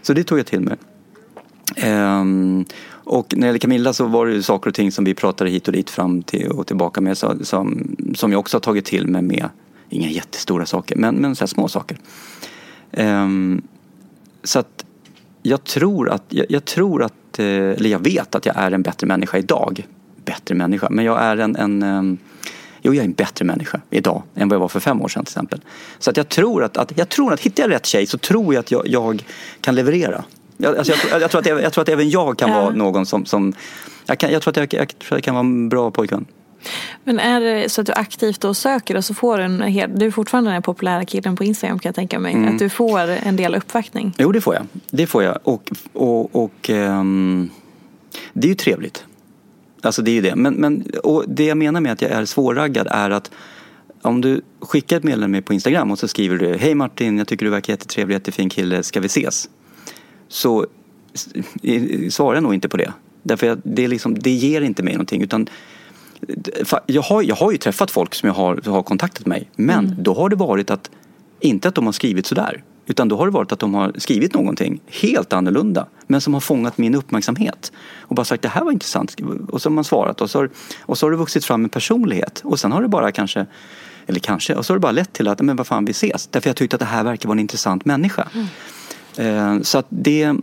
Så det tog jag till mig. Um, och när det gäller Camilla så var det ju saker och ting som vi pratade hit och dit fram till och tillbaka med så, som, som jag också har tagit till mig med, inga jättestora saker, men, men så här små saker. Um, så att jag tror att, jag, jag, tror att, eh, eller jag vet att jag är en bättre människa idag. Bättre människa, men jag är en, en um, Jo, jag är en bättre människa idag än vad jag var för fem år sedan till exempel. Så att jag tror att, att, jag tror att hittar jag rätt tjej så tror jag att jag, jag kan leverera. Jag, alltså jag, jag, tror att, jag tror att även jag kan vara någon som, som jag, kan, jag, tror att jag, jag, tror att jag kan vara en bra pojkvän. Men är det så att du aktivt då söker och så får du en hel, du är fortfarande den populära killen på Instagram kan jag tänka mig, mm. att du får en del uppvaktning? Jo det får jag, det får jag och, och, och um, det är ju trevligt. Alltså det är ju det. Men, men, och det jag menar med att jag är svårraggad är att om du skickar ett meddelande på Instagram och så skriver du Hej Martin, jag tycker du verkar jättetrevlig, jättefin kille, ska vi ses? Så svarar jag nog inte på det. Därför att det, liksom, det ger inte mig någonting. Utan jag, har, jag har ju träffat folk som jag har, har kontaktat mig. Men mm. då har det varit att, inte att de har skrivit sådär. Utan då har det varit att de har skrivit någonting helt annorlunda men som har fångat min uppmärksamhet. Och bara sagt det här var intressant. Och så har man svarat och så har, och så har det vuxit fram en personlighet. Och sen har det bara kanske, eller kanske, och så har det bara lett till att men vad fan vi ses. Därför jag tyckte att det här verkar vara en intressant människa. Mm. Så att det,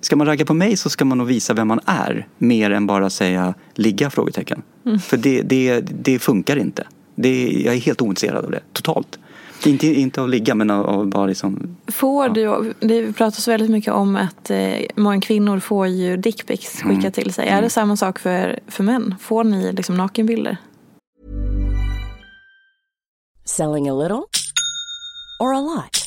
ska man ragga på mig så ska man nog visa vem man är. Mer än bara säga ligga? frågetecken. Mm. För det, det, det funkar inte. Det, jag är helt ointresserad av det, totalt. Inte, inte av ligga men av, av bara liksom... Får du, det pratas väldigt mycket om att eh, många kvinnor får ju dickpics skickat mm. till sig. Mm. Är det mm. samma sak för, för män? Får ni liksom nakenbilder? Selling a little or a lot?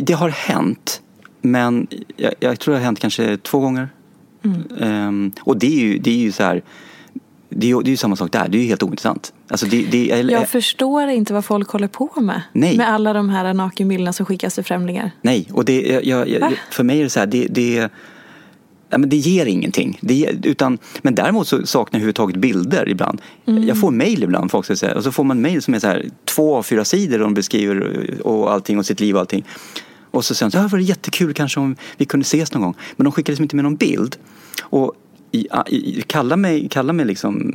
det har hänt. Men jag, jag tror det har hänt kanske två gånger. Ehm, och det är ju, det är ju så här. Det är ju det är ju samma sak där. Det är ju helt ointressant. Alltså det, det, eller, Jag förstår inte vad folk håller på med. Nej. Med alla de här nakenbilderna som skickas till främlingar. Nej, och det, jag, jag, jag, för mig är det så här, det, det, ja, men det ger ingenting. Det ger, utan, men däremot så saknar jag överhuvudtaget bilder ibland. Jag får mejl ibland, folk ska säga, och så får man mejl som är så här, två av fyra sidor och de beskriver och allting och sitt liv och allting. Och så säger de "Ja, det var jättekul kanske om vi kunde ses någon gång. Men de skickar liksom inte med någon bild. Och i, i, kalla mig, kalla mig liksom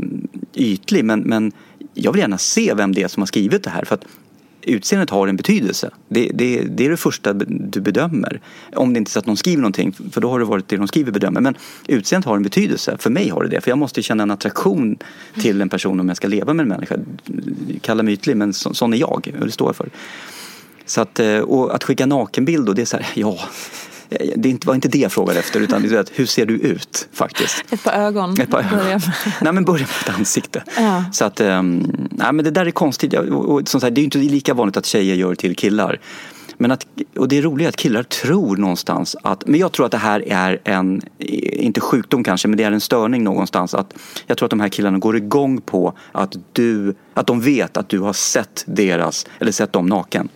ytlig men, men jag vill gärna se vem det är som har skrivit det här. För att utseendet har en betydelse. Det, det, det är det första du bedömer. Om det inte är så att någon skriver någonting, för då har det varit det de skriver bedömer. Men utseendet har en betydelse. För mig har det det. För jag måste känna en attraktion till en person om jag ska leva med en människa. Kalla mig ytlig, men så, sån är jag. Och det står jag för. Så att, eh, och att skicka nakenbild och det är så här, ja. Det var inte det jag frågade efter utan det är att, hur ser du ut faktiskt? Ett par ögon. Ett par ögon. börjar med. Nej men börja med ett ansikte. Ja. Så att, um, nej men det där är konstigt. Jag- Och, och, som sagt, det är inte lika vanligt att tjejer gör till killar. Men att, och det är roligt att killar tror någonstans att, men jag tror att det här är en, inte sjukdom kanske, men det är en störning någonstans. Att jag tror att de här killarna går igång på att du, att de vet att du har sett deras, eller sett dem naken.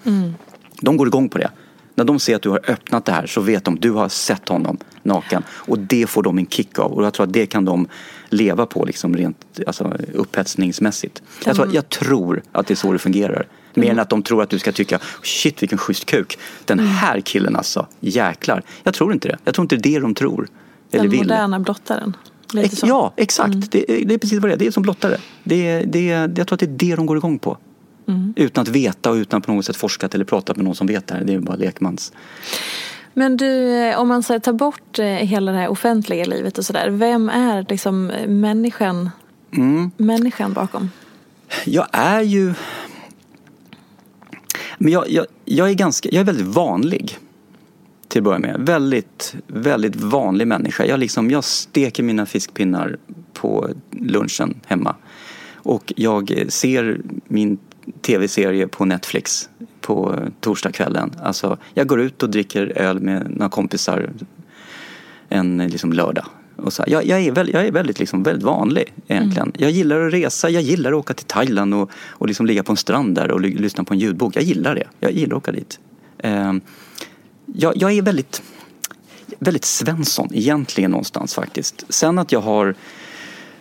De går igång på det. När de ser att du har öppnat det här så vet de att du har sett honom naken. Och det får de en kick av. Och jag tror att det kan de leva på liksom rent alltså, upphetsningsmässigt. Jag, tror, jag tror att det är så det fungerar. Mer än att de tror att du ska tycka shit vilken schysst kuk. Den här killen alltså, jäklar. Jag tror inte det. Jag tror inte det är det de tror. Eller Den vill. moderna blottaren. Lite så. Ja, exakt. Det, är- det är precis vad det är. Det är som blottare. Det, det, jag tror att det är det de går igång på. Utan att veta och utan att på något sätt forskat eller pratat med någon som vet det här. Det är bara lekmans. Men du, eh, om man så här, tar bort eh, hela det här offentliga livet och sådär. Vem är liksom eh, människan, Mm. människan bakom? Jag är ju... Men jag, jag, jag, är ganska, jag är väldigt vanlig. Till att börja med. Väldigt, väldigt vanlig människa. Jag, liksom, jag steker mina fiskpinnar på lunchen hemma. Och jag ser min tv-serie på Netflix på torsdagskvällen. Alltså, jag går ut och dricker öl med några kompisar en liksom, lördag. Och så, jag, jag är väldigt, jag är väldigt, liksom, väldigt vanlig egentligen. Jag gillar att resa, jag gillar att åka till Thailand och, och liksom ligga på en strand där och ly- lyssna på en ljudbok. Jag gillar det. Jag gillar att åka dit. Ehm, jag, jag är väldigt, väldigt Svensson egentligen någonstans faktiskt. Sen att jag har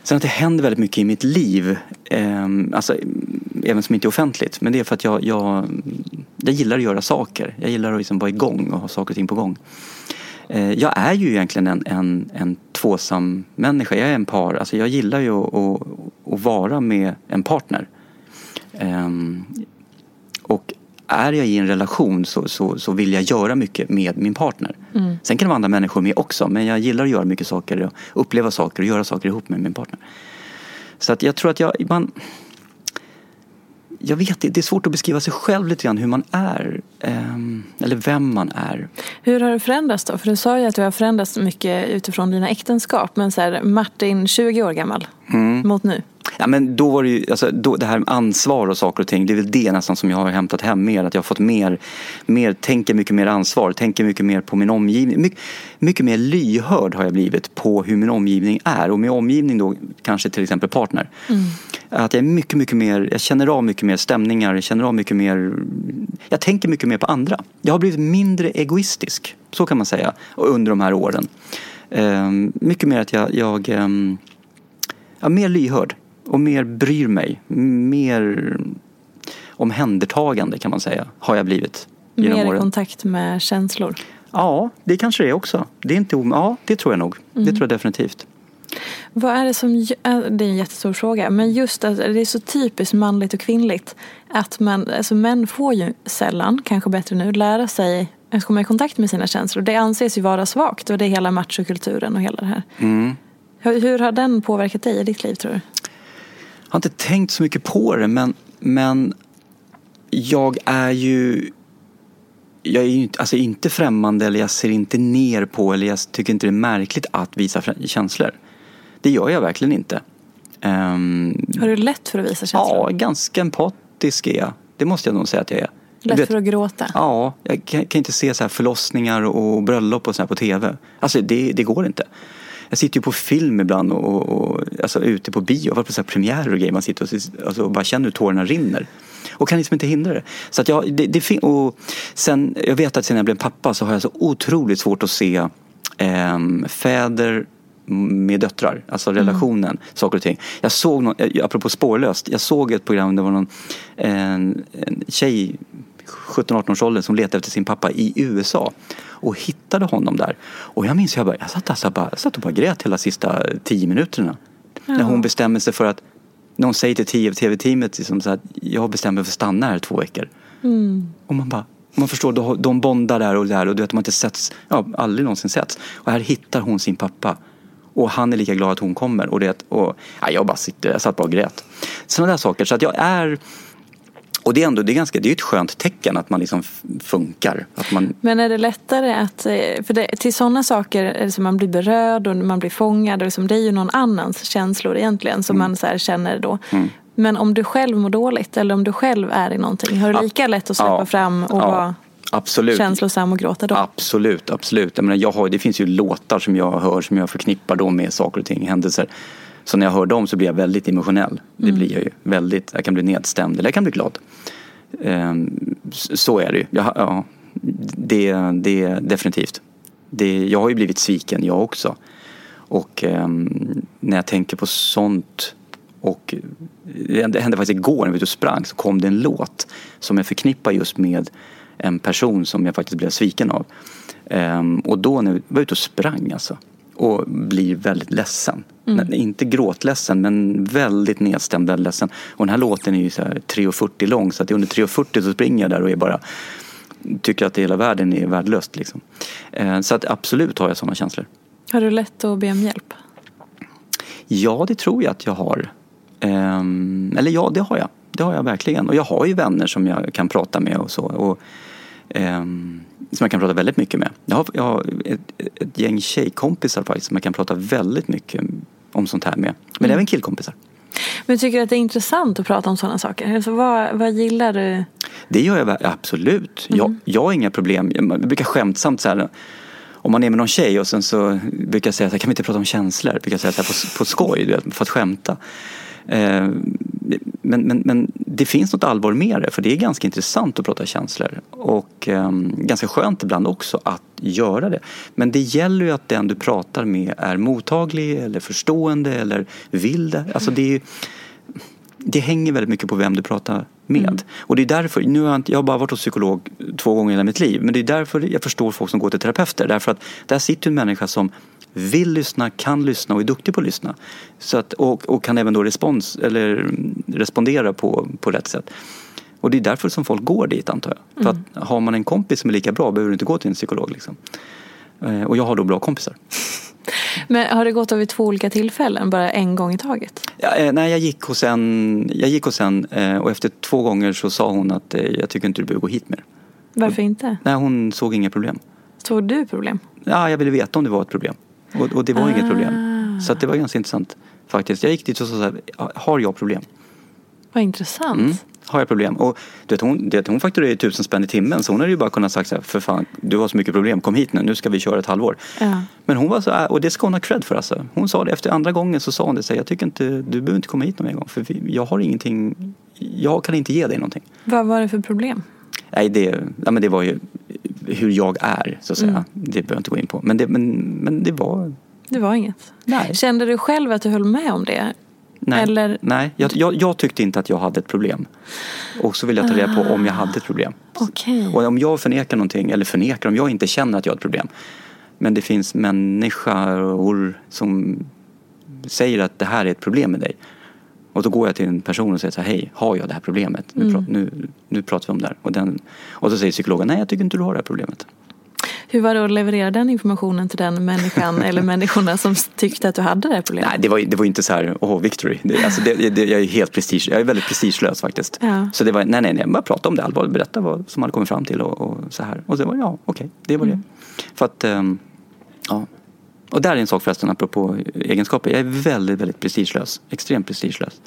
Sen att det händer väldigt mycket i mitt liv, eh, alltså, även som inte är offentligt. Men det är för att jag, jag, jag gillar att göra saker. Jag gillar att liksom vara igång och ha saker och ting på gång. Eh, Jag är ju egentligen en, en, en tvåsam människa. Jag är en par. Alltså jag gillar ju att, att, att vara med en partner. Eh, Och är jag i en relation så, så, så vill jag göra mycket med min partner. Sen kan det vara andra människor med också. Men jag gillar att göra mycket saker, uppleva saker och göra saker ihop med min partner. Så att jag tror att jag, man, jag vet inte, det är svårt att beskriva sig själv lite grann hur man är. ehm, eller vem man är. Hur har det förändrats då? För du sa ju att du har förändrats mycket utifrån dina äktenskap. Men så här, Martin, 20 år gammal, Mm. mot nu. Ja, men då var det ju, alltså, då, det här med ansvar och saker och ting, det är väl det nästan som jag har hämtat hem mer. Att jag har fått mer, mer tänker mycket mer ansvar, tänker mycket mer på min omgivning. My, mycket mer lyhörd har jag blivit på hur min omgivning är. Och med omgivning då kanske till exempel partner. Mm. Att jag är mycket, mycket mer, jag känner av mycket mer stämningar, jag känner av mycket mer, jag tänker mycket mer på andra. Jag har blivit mindre egoistisk, så kan man säga, under de här åren. Um, mycket mer att jag, jag um, ja, mer lyhörd och mer bryr mig. Mer omhändertagande kan man säga har jag blivit. Mer åren. kontakt med känslor? Ja, det kanske det är också. Det är inte ja, det tror jag nog. Mm. Det tror jag definitivt. Vad är det som, det är en jättestor fråga, men just att det är så typiskt manligt och kvinnligt att man, alltså män får ju sällan, kanske bättre nu, lära sig att komma i kontakt med sina känslor. Det anses ju vara svagt och det är hela machokulturen och hela det här. Mm. Hur, hur, har den påverkat dig i ditt liv tror du? Har inte tänkt så mycket på det men, men jag är ju jag är ju alltså inte främmande eller jag ser inte ner på eller jag tycker inte det är märkligt att visa känslor. Det gör jag verkligen inte. Um, har du lätt för att visa känslor? Ja, ganska empatisk är jag. Det måste jag nog säga att jag är. Lätt vet, för att gråta? Ja, jag kan, kan, inte se så här förlossningar och bröllop och så på tv. Alltså det, det går inte jag sitter ju på film ibland och, och, och alltså ute på bio, var på så premiärer och grejer. Man sitter och, alltså, och bara känner hur tårarna rinner. Och kan liksom inte hindra det. Så att jag, det, det, och sen, jag vet att sen jag blev pappa så har jag så otroligt svårt att se eh, fäder med döttrar, alltså mm. relationen, mm. saker och ting. Jag såg, någon, apropå spårlöst, jag såg ett program, det var någon en, en tjej 17-18-årsåldern som letade efter sin pappa i USA och hittade honom där. Och jag minns, jag, bara, jag, satt, alltså bara, jag satt och bara grät hela sista tio minuterna. Ja. När hon bestämmer sig för att, när hon säger till tv-teamet liksom så att jag bestämmer mig för att stanna här två veckor. Mm. Och man bara, man förstår, de bondar där och där och du vet, de har inte setts, ja, aldrig någonsin setts. Och här hittar hon sin pappa. Och han är lika glad att hon kommer. Och det, och, ja, jag bara sitter, jag satt bara och grät. Sådana där saker. Så att jag är och det är ändå det är ganska, det är ett skönt tecken att man liksom funkar. Att man... Men är det lättare att, eh, för det, till sådana saker är som man blir berörd och man blir fångad. Och liksom, det är ju någon annans känslor egentligen som mm. man så känner då. Mm. Men om du själv mår dåligt eller om du själv är i någonting, har du lika lätt att släppa ja. fram och ja. vara Absolut. känslosam och gråta då? Absolut, absolut. Jag menar, jag har, det finns ju låtar som jag hör som jag förknippar då med saker och ting, händelser. Så när jag hör dem så blir jag väldigt emotionell. Det mm. blir jag ju. Väldigt, jag kan bli nedstämd eller jag kan bli glad. Um, så är det ju. Jag, ja, det, det definitivt. Det, jag har ju blivit sviken jag också. Och um, när jag tänker på sånt och det hände faktiskt igår när vi sprang så kom det en låt som jag förknippar just med en person som jag faktiskt blev sviken av. Um, och då när vi var ute och sprang alltså och blir väldigt ledsen. Mm. Inte gråtledsen men väldigt nedstämd, väldigt ledsen. Och den här låten är ju så 3.40 lång så att under 3.40 så springer jag där och är bara tycker att hela världen är värdelöst. Liksom. Eh, så att absolut har jag sådana känslor. Har du lätt att be om hjälp? Ja, det tror jag att jag har. Ehm, eller ja, det har jag. Det har jag verkligen. Och jag har ju vänner som jag kan prata med och så. Och, ehm, som jag kan prata väldigt mycket med. Jag har, jag har ett, ett gäng tjejkompisar faktiskt som jag kan prata väldigt mycket om sånt här med. Men mm. även killkompisar. Men tycker du att det är intressant att prata om sådana saker? Alltså, vad, vad gillar du? Det gör jag absolut. Mm. Jag, jag har inga problem. Jag brukar skämtsamt så här, om man är med någon tjej och sen så brukar jag säga så här, kan vi inte prata om känslor? Brukar jag säga så här, på, på skoj, för att skämta. Eh, men, men, men det finns något allvar med det för det är ganska intressant att prata känslor och um, ganska skönt ibland också att göra det. Men det gäller ju att den du pratar med är mottaglig eller förstående eller vill det. Alltså det, är, det hänger väldigt mycket på vem du pratar med. Mm. Och det är därför, nu har jag, jag har bara varit hos psykolog två gånger i hela mitt liv men det är därför jag förstår folk som går till terapeuter. Därför att där sitter en människa som vill lyssna, kan lyssna och är duktig på att lyssna. Så att, och, och kan även då respons, eller respondera på, på rätt sätt. Och det är därför som folk går dit antar jag. Mm. För att har man en kompis som är lika bra behöver du inte gå till en psykolog. Liksom. Eh, och jag har då bra kompisar. Men har det gått över två olika tillfällen, bara en gång i taget? Ja, eh, nej, jag gick hos en, jag gick hos en eh, och efter två gånger så sa hon att jag tycker inte du behöver gå hit mer. Varför inte? Nej, hon såg inga problem. Såg du problem? Ja, jag ville veta om det var ett problem. Och, och det var ah. inget problem. Så det var ganska intressant. faktiskt. Jag gick dit och sa så här, har jag problem? Vad intressant. Mm. Har jag problem? Och du vet, hon, du vet, hon fakturerar tusen spänn i timmen så hon hade ju bara kunnat sagt så här, för fan, du har så mycket problem, kom hit nu, nu ska vi köra ett halvår. Ja. Men hon var så här, och det ska hon ha cred för alltså. Hon sa det efter andra gången så sa hon det, så här, jag tycker inte, du behöver inte komma hit någon mer gång för jag har ingenting, jag kan inte ge dig någonting. Vad var det för problem? Nej, det, ja, men det var ju hur jag är så att säga. Mm. Det behöver jag inte gå in på. Men det, men, men det var, Det var inget. nej. Kände du själv att du höll med om det? Nej, Eller- nej jag, jag, jag tyckte inte att jag hade ett problem. Och så vill jag ta reda på om jag hade ett problem. Okej. Och om jag förnekar någonting, eller förnekar, om jag inte känner att jag har ett problem. Men det finns människor som säger att det här är ett problem med dig. Och då går jag till en person och säger så här, hej, har jag det här problemet? Nu, Mm. nu, nu pratar vi om det här. Och, den, och så säger psykologen, nej jag tycker inte du har det här problemet. Hur var det att leverera den informationen till den människan eller människorna som tyckte att du hade det här problemet? Nej, det var, det var inte så här, åh, victory. Det, alltså det, det, jag är helt prestige, jag är väldigt prestigelös faktiskt. Ja. Så det var, nej, nej, nej, bara prata om det allvarligt, berätta vad som hade kommit fram till och, och så här. Och så var det, ja, okej, det var det. För att, ehm, ja. Och där är en sak förresten, apropå egenskaper. Jag är väldigt, väldigt prestigelös. Extremt prestigelös.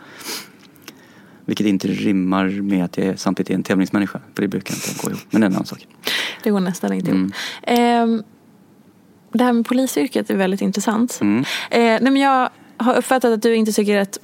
Vilket inte rimmar med att jag samtidigt är en tävlingsmänniska. För det brukar inte gå ihop. Men det är en annan sak. Det går nästan inte Mm. ihop. Ehm, det här med polisyrket är väldigt intressant. Mm. Eh, nej men jag har uppfattat att du inte tycker att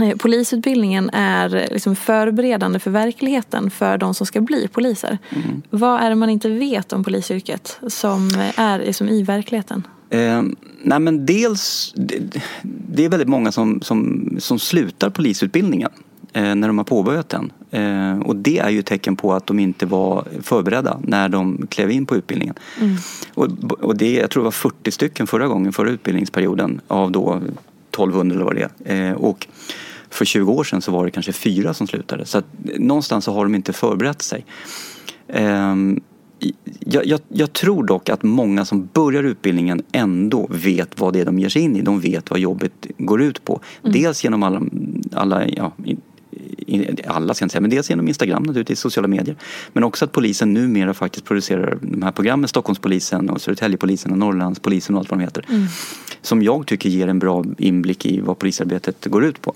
eh, polisutbildningen är eh, liksom förberedande för verkligheten för de som ska bli poliser. Mm. Vad är det man inte vet om polisyrket som eh, är liksom i verkligheten? Eh, nej men dels, det, det är väldigt många som, som, som slutar polisutbildningen eh, när de har påbörjat den. Eh, och det är ju ett tecken på att de inte var förberedda när de klev in på utbildningen. Och, och det, jag tror det var 40 stycken förra gången, förra utbildningsperioden av då 1200 eller vad det är. Eh, och för 20 år sedan så var det kanske fyra som slutade. Så att någonstans så har de inte förberett sig. Jag, jag, jag tror dock att många som börjar utbildningen ändå vet vad det är de ger sig in i. De vet vad jobbet går ut på. Dels genom alla, alla ja, alla ska jag inte säga, men dels genom Instagram naturligtvis, sociala medier. Men också att polisen numera faktiskt producerar de här programmen, Stockholmspolisen och Södertäljepolisen och Norrlandspolisen och allt vad de heter. Som jag tycker ger en bra inblick i vad polisarbetet går ut på.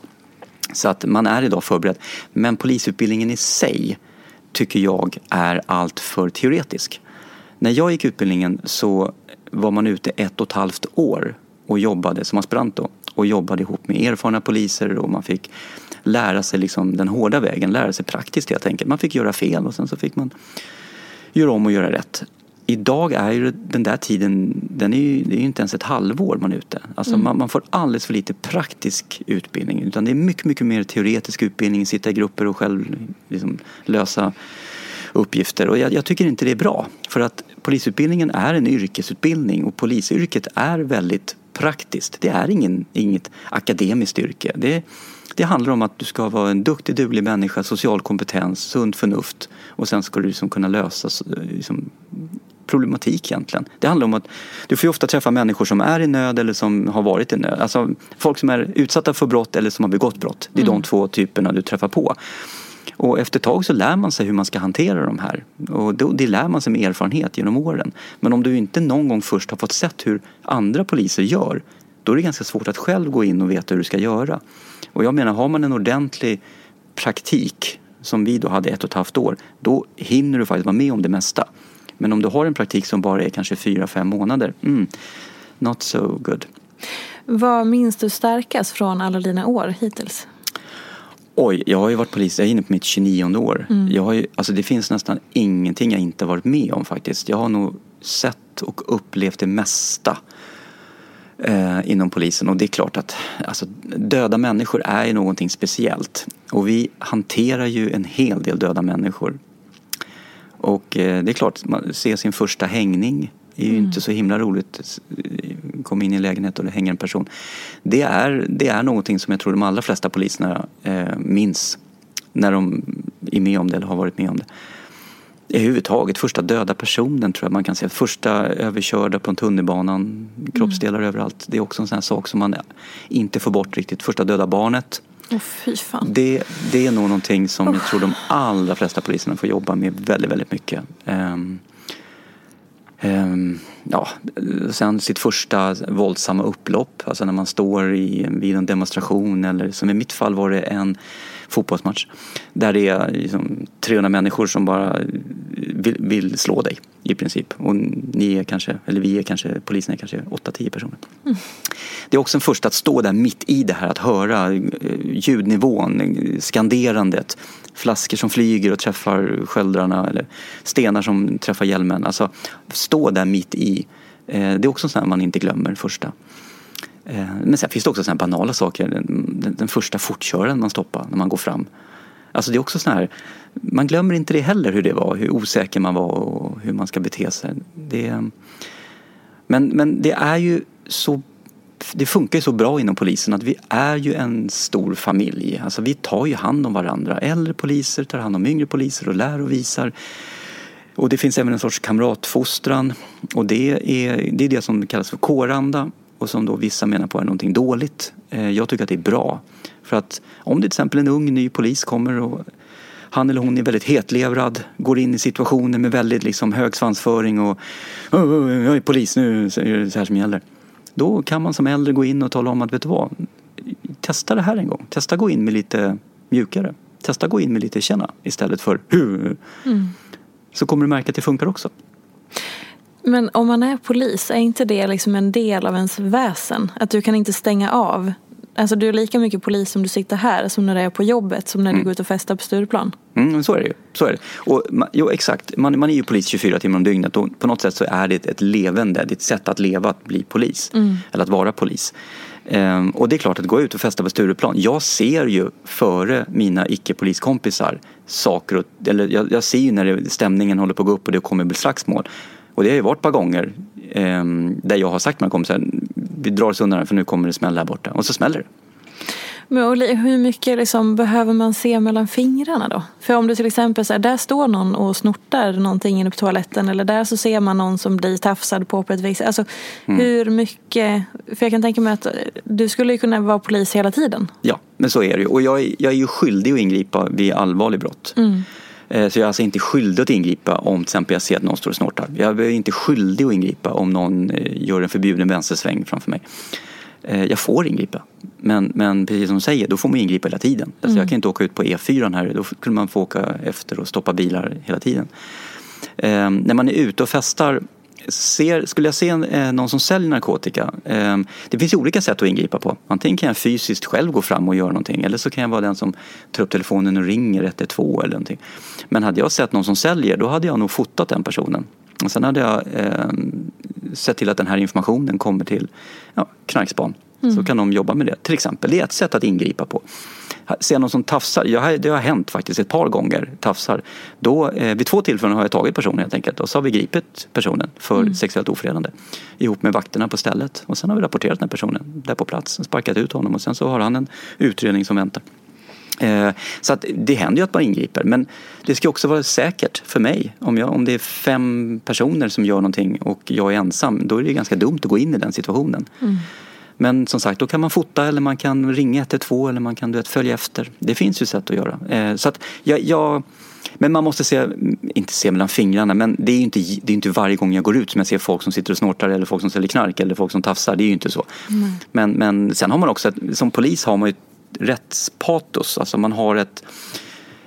Så att man är idag förberedd. Men polisutbildningen i sig tycker jag är allt för teoretisk. När jag gick utbildningen så var man ute ett och ett halvt år och jobbade som aspirant då och jobbade ihop med erfarna poliser och man fick lära sig liksom den hårda vägen, lära sig praktiskt helt enkelt. Man fick göra fel och sen så fick man göra om och göra rätt. Idag är ju den där tiden, den är ju, det är ju inte ens ett halvår man är ute. Alltså man, man får alldeles för lite praktisk utbildning. Utan det är mycket, mycket mer teoretisk utbildning, sitta i grupper och själv liksom lösa uppgifter. Och jag, jag tycker inte det är bra. För att polisutbildningen är en yrkesutbildning och polisyrket är väldigt praktiskt. Det är ingen, inget akademiskt yrke. Det, det handlar om att du ska vara en duktig, duglig människa, social kompetens, sunt förnuft och sen ska du liksom kunna lösa liksom, problematik egentligen. Det handlar om att du får ju ofta träffa människor som är i nöd eller som har varit i nöd. Alltså folk som är utsatta för brott eller som har begått brott. Det är de två typerna du träffar på. Och efter ett tag så lär man sig hur man ska hantera de här. Och det, det lär man sig med erfarenhet genom åren. Men om du inte någon gång först har fått sett hur andra poliser gör då är det ganska svårt att själv gå in och veta hur du ska göra. Och jag menar, har man en ordentlig praktik som vi då hade ett och ett halvt år, då hinner du faktiskt vara med om det mesta. Men om du har en praktik som bara är kanske fyra, fem månader, mm, not so good. Vad minns du starkast från alla dina år hittills? Oj, jag har ju varit polis, jag är inne på mitt 29 år. Jag har ju, alltså det finns nästan ingenting jag inte varit med om faktiskt. Jag har nog sett och upplevt det mesta eh, inom polisen. Och det är klart att alltså, döda människor är ju någonting speciellt. Och vi hanterar ju en hel del döda människor. Och eh, det är klart, man ser sin första hängning det är ju inte så himla roligt. Kom in i en lägenhet och det hänger en person. Det är, det är någonting som jag tror de allra flesta poliserna eh, minns när de är med om det eller har varit med om det. Överhuvudtaget, första döda personen tror jag man kan säga. Första överkörda på en tunnelbanan, kroppsdelar överallt. Det är också en sån här sak som man inte får bort riktigt. Första döda barnet. Åh fy fan. Det, det är nog någonting som jag tror de allra flesta poliserna får jobba med väldigt, väldigt mycket. Ehm, Ehm, ja, sen sitt första våldsamma upplopp, alltså när man står i, vid en demonstration eller som i mitt fall var det en fotbollsmatch där det är liksom 300 människor som bara vill, vill, slå dig i princip. Och ni är kanske, eller vi är kanske, polisen är kanske 8-10 personer. Mm. Det är också en första att stå där mitt i det här, att höra eh, ljudnivån, skanderandet, flaskor som flyger och träffar sköldrarna eller stenar som träffar hjälmen. Alltså stå där mitt i. Eh, det är också sånt man inte glömmer första. Eh, men sen finns det också såna banala saker. Den, den första fortköraren man stoppar när man går fram. Alltså det är också sån här, man glömmer inte det heller hur det var, hur osäker man var och hur man ska bete sig. Det, men, men det är ju så det funkar ju så bra inom polisen att vi är ju en stor familj. Alltså vi tar ju hand om varandra. Äldre poliser tar hand om yngre poliser och lär och visar. Och det finns även en sorts kamratfostran. Och det är det, är det som kallas för kåranda och som då vissa menar på är någonting dåligt. Eh, jag tycker att det är bra. För att om det till exempel en ung ny polis kommer och han eller hon är väldigt hetlevrad, går in i situationer med väldigt liksom hög svansföring och jag är polis nu, är det så här som gäller. Då kan man som äldre gå in och tala om att vet du vad, testa det här en gång. Testa gå in med lite mjukare. Testa gå in med lite känna istället för hur. Mm. Så kommer du märka att det funkar också. Men om man är polis, är inte det liksom en del av ens väsen? Att du kan inte stänga av? Alltså du är lika mycket polis som du sitter här som när du är på jobbet som när mm. du går ut och festar på Stureplan. Mm, så är det ju. Så är det. Och, jo, exakt. Man, man är ju polis 24 timmar om dygnet och på något sätt så är det ett levande, det är ett sätt att leva att bli polis. Mm. Eller att vara polis. Ehm, och det är klart att gå ut och festa på Stureplan. Jag ser ju före mina icke-poliskompisar saker, och, eller jag, jag ser ju när det, stämningen håller på att gå upp och det kommer bli slagsmål. Och det har ju varit ett par gånger eh, där jag har sagt med kompisar, vi drar oss undan för nu kommer det smälla här borta. Och så smäller det. Men hur mycket liksom behöver man se mellan fingrarna då? För om du till exempel säger där står någon och snortar någonting inne på toaletten eller där så ser man någon som blir tafsad på på ett vis. Alltså mm. hur mycket, för jag kan tänka mig att du skulle ju kunna vara polis hela tiden. Ja, men så är det ju. Och jag, jag är ju skyldig att ingripa vid allvarlig brott. Mm. Eh, så jag är alltså inte skyldig att ingripa om till exempel jag ser att någon står och snortar. Jag är inte skyldig att ingripa om någon eh, gör en förbjuden vänstersväng framför mig. Eh, jag får ingripa. Men, men precis som du säger, då får man ingripa hela tiden. Alltså mm. Jag kan inte åka ut på E4 här, då kunde man få åka efter och stoppa bilar hela tiden. När man är ute och festar ser, skulle jag se eh, någon som säljer narkotika, ehm, det finns ju olika sätt att ingripa på. Antingen kan jag fysiskt själv gå fram och göra någonting eller så kan jag vara den som tar upp telefonen och ringer 112 eller någonting. Men hade jag sett någon som säljer då hade jag nog fotat den personen. Och sen hade jag eh, sett till att den här informationen kommer till ja, knarkspan. Mm. Så kan de jobba med det till exempel. Det är ett sätt att ingripa på. Ser någon som tafsar, jag, det har hänt faktiskt ett par gånger, tafsar. Då, eh, vid två tillfällen har jag tagit personen helt enkelt och så har vi gripit personen för mm. sexuellt ofredande. Ihop med vakterna på stället. Och sen har vi rapporterat den här personen där på plats, sparkat ut honom och sen så har han en utredning som väntar. Eh, så att det händer ju att man ingriper men det ska också vara säkert för mig. Om, jag, om det är fem personer som gör någonting och jag är ensam då är det ganska dumt att gå in i den situationen. Mm. Men som sagt, då kan man fota eller man kan ringa 112 eller man kan du vet, följa efter. Det finns ju sätt att göra. Eh, så att jag, jag, men man måste se, inte se mellan fingrarna, men det är ju inte, det är inte varje gång jag går ut som jag ser folk som sitter och snortar eller folk som säljer knark eller folk som tafsar. Det är ju inte så. Mm. Men, men sen har man också, som polis har man ju ett rättspatos. Alltså man har ett,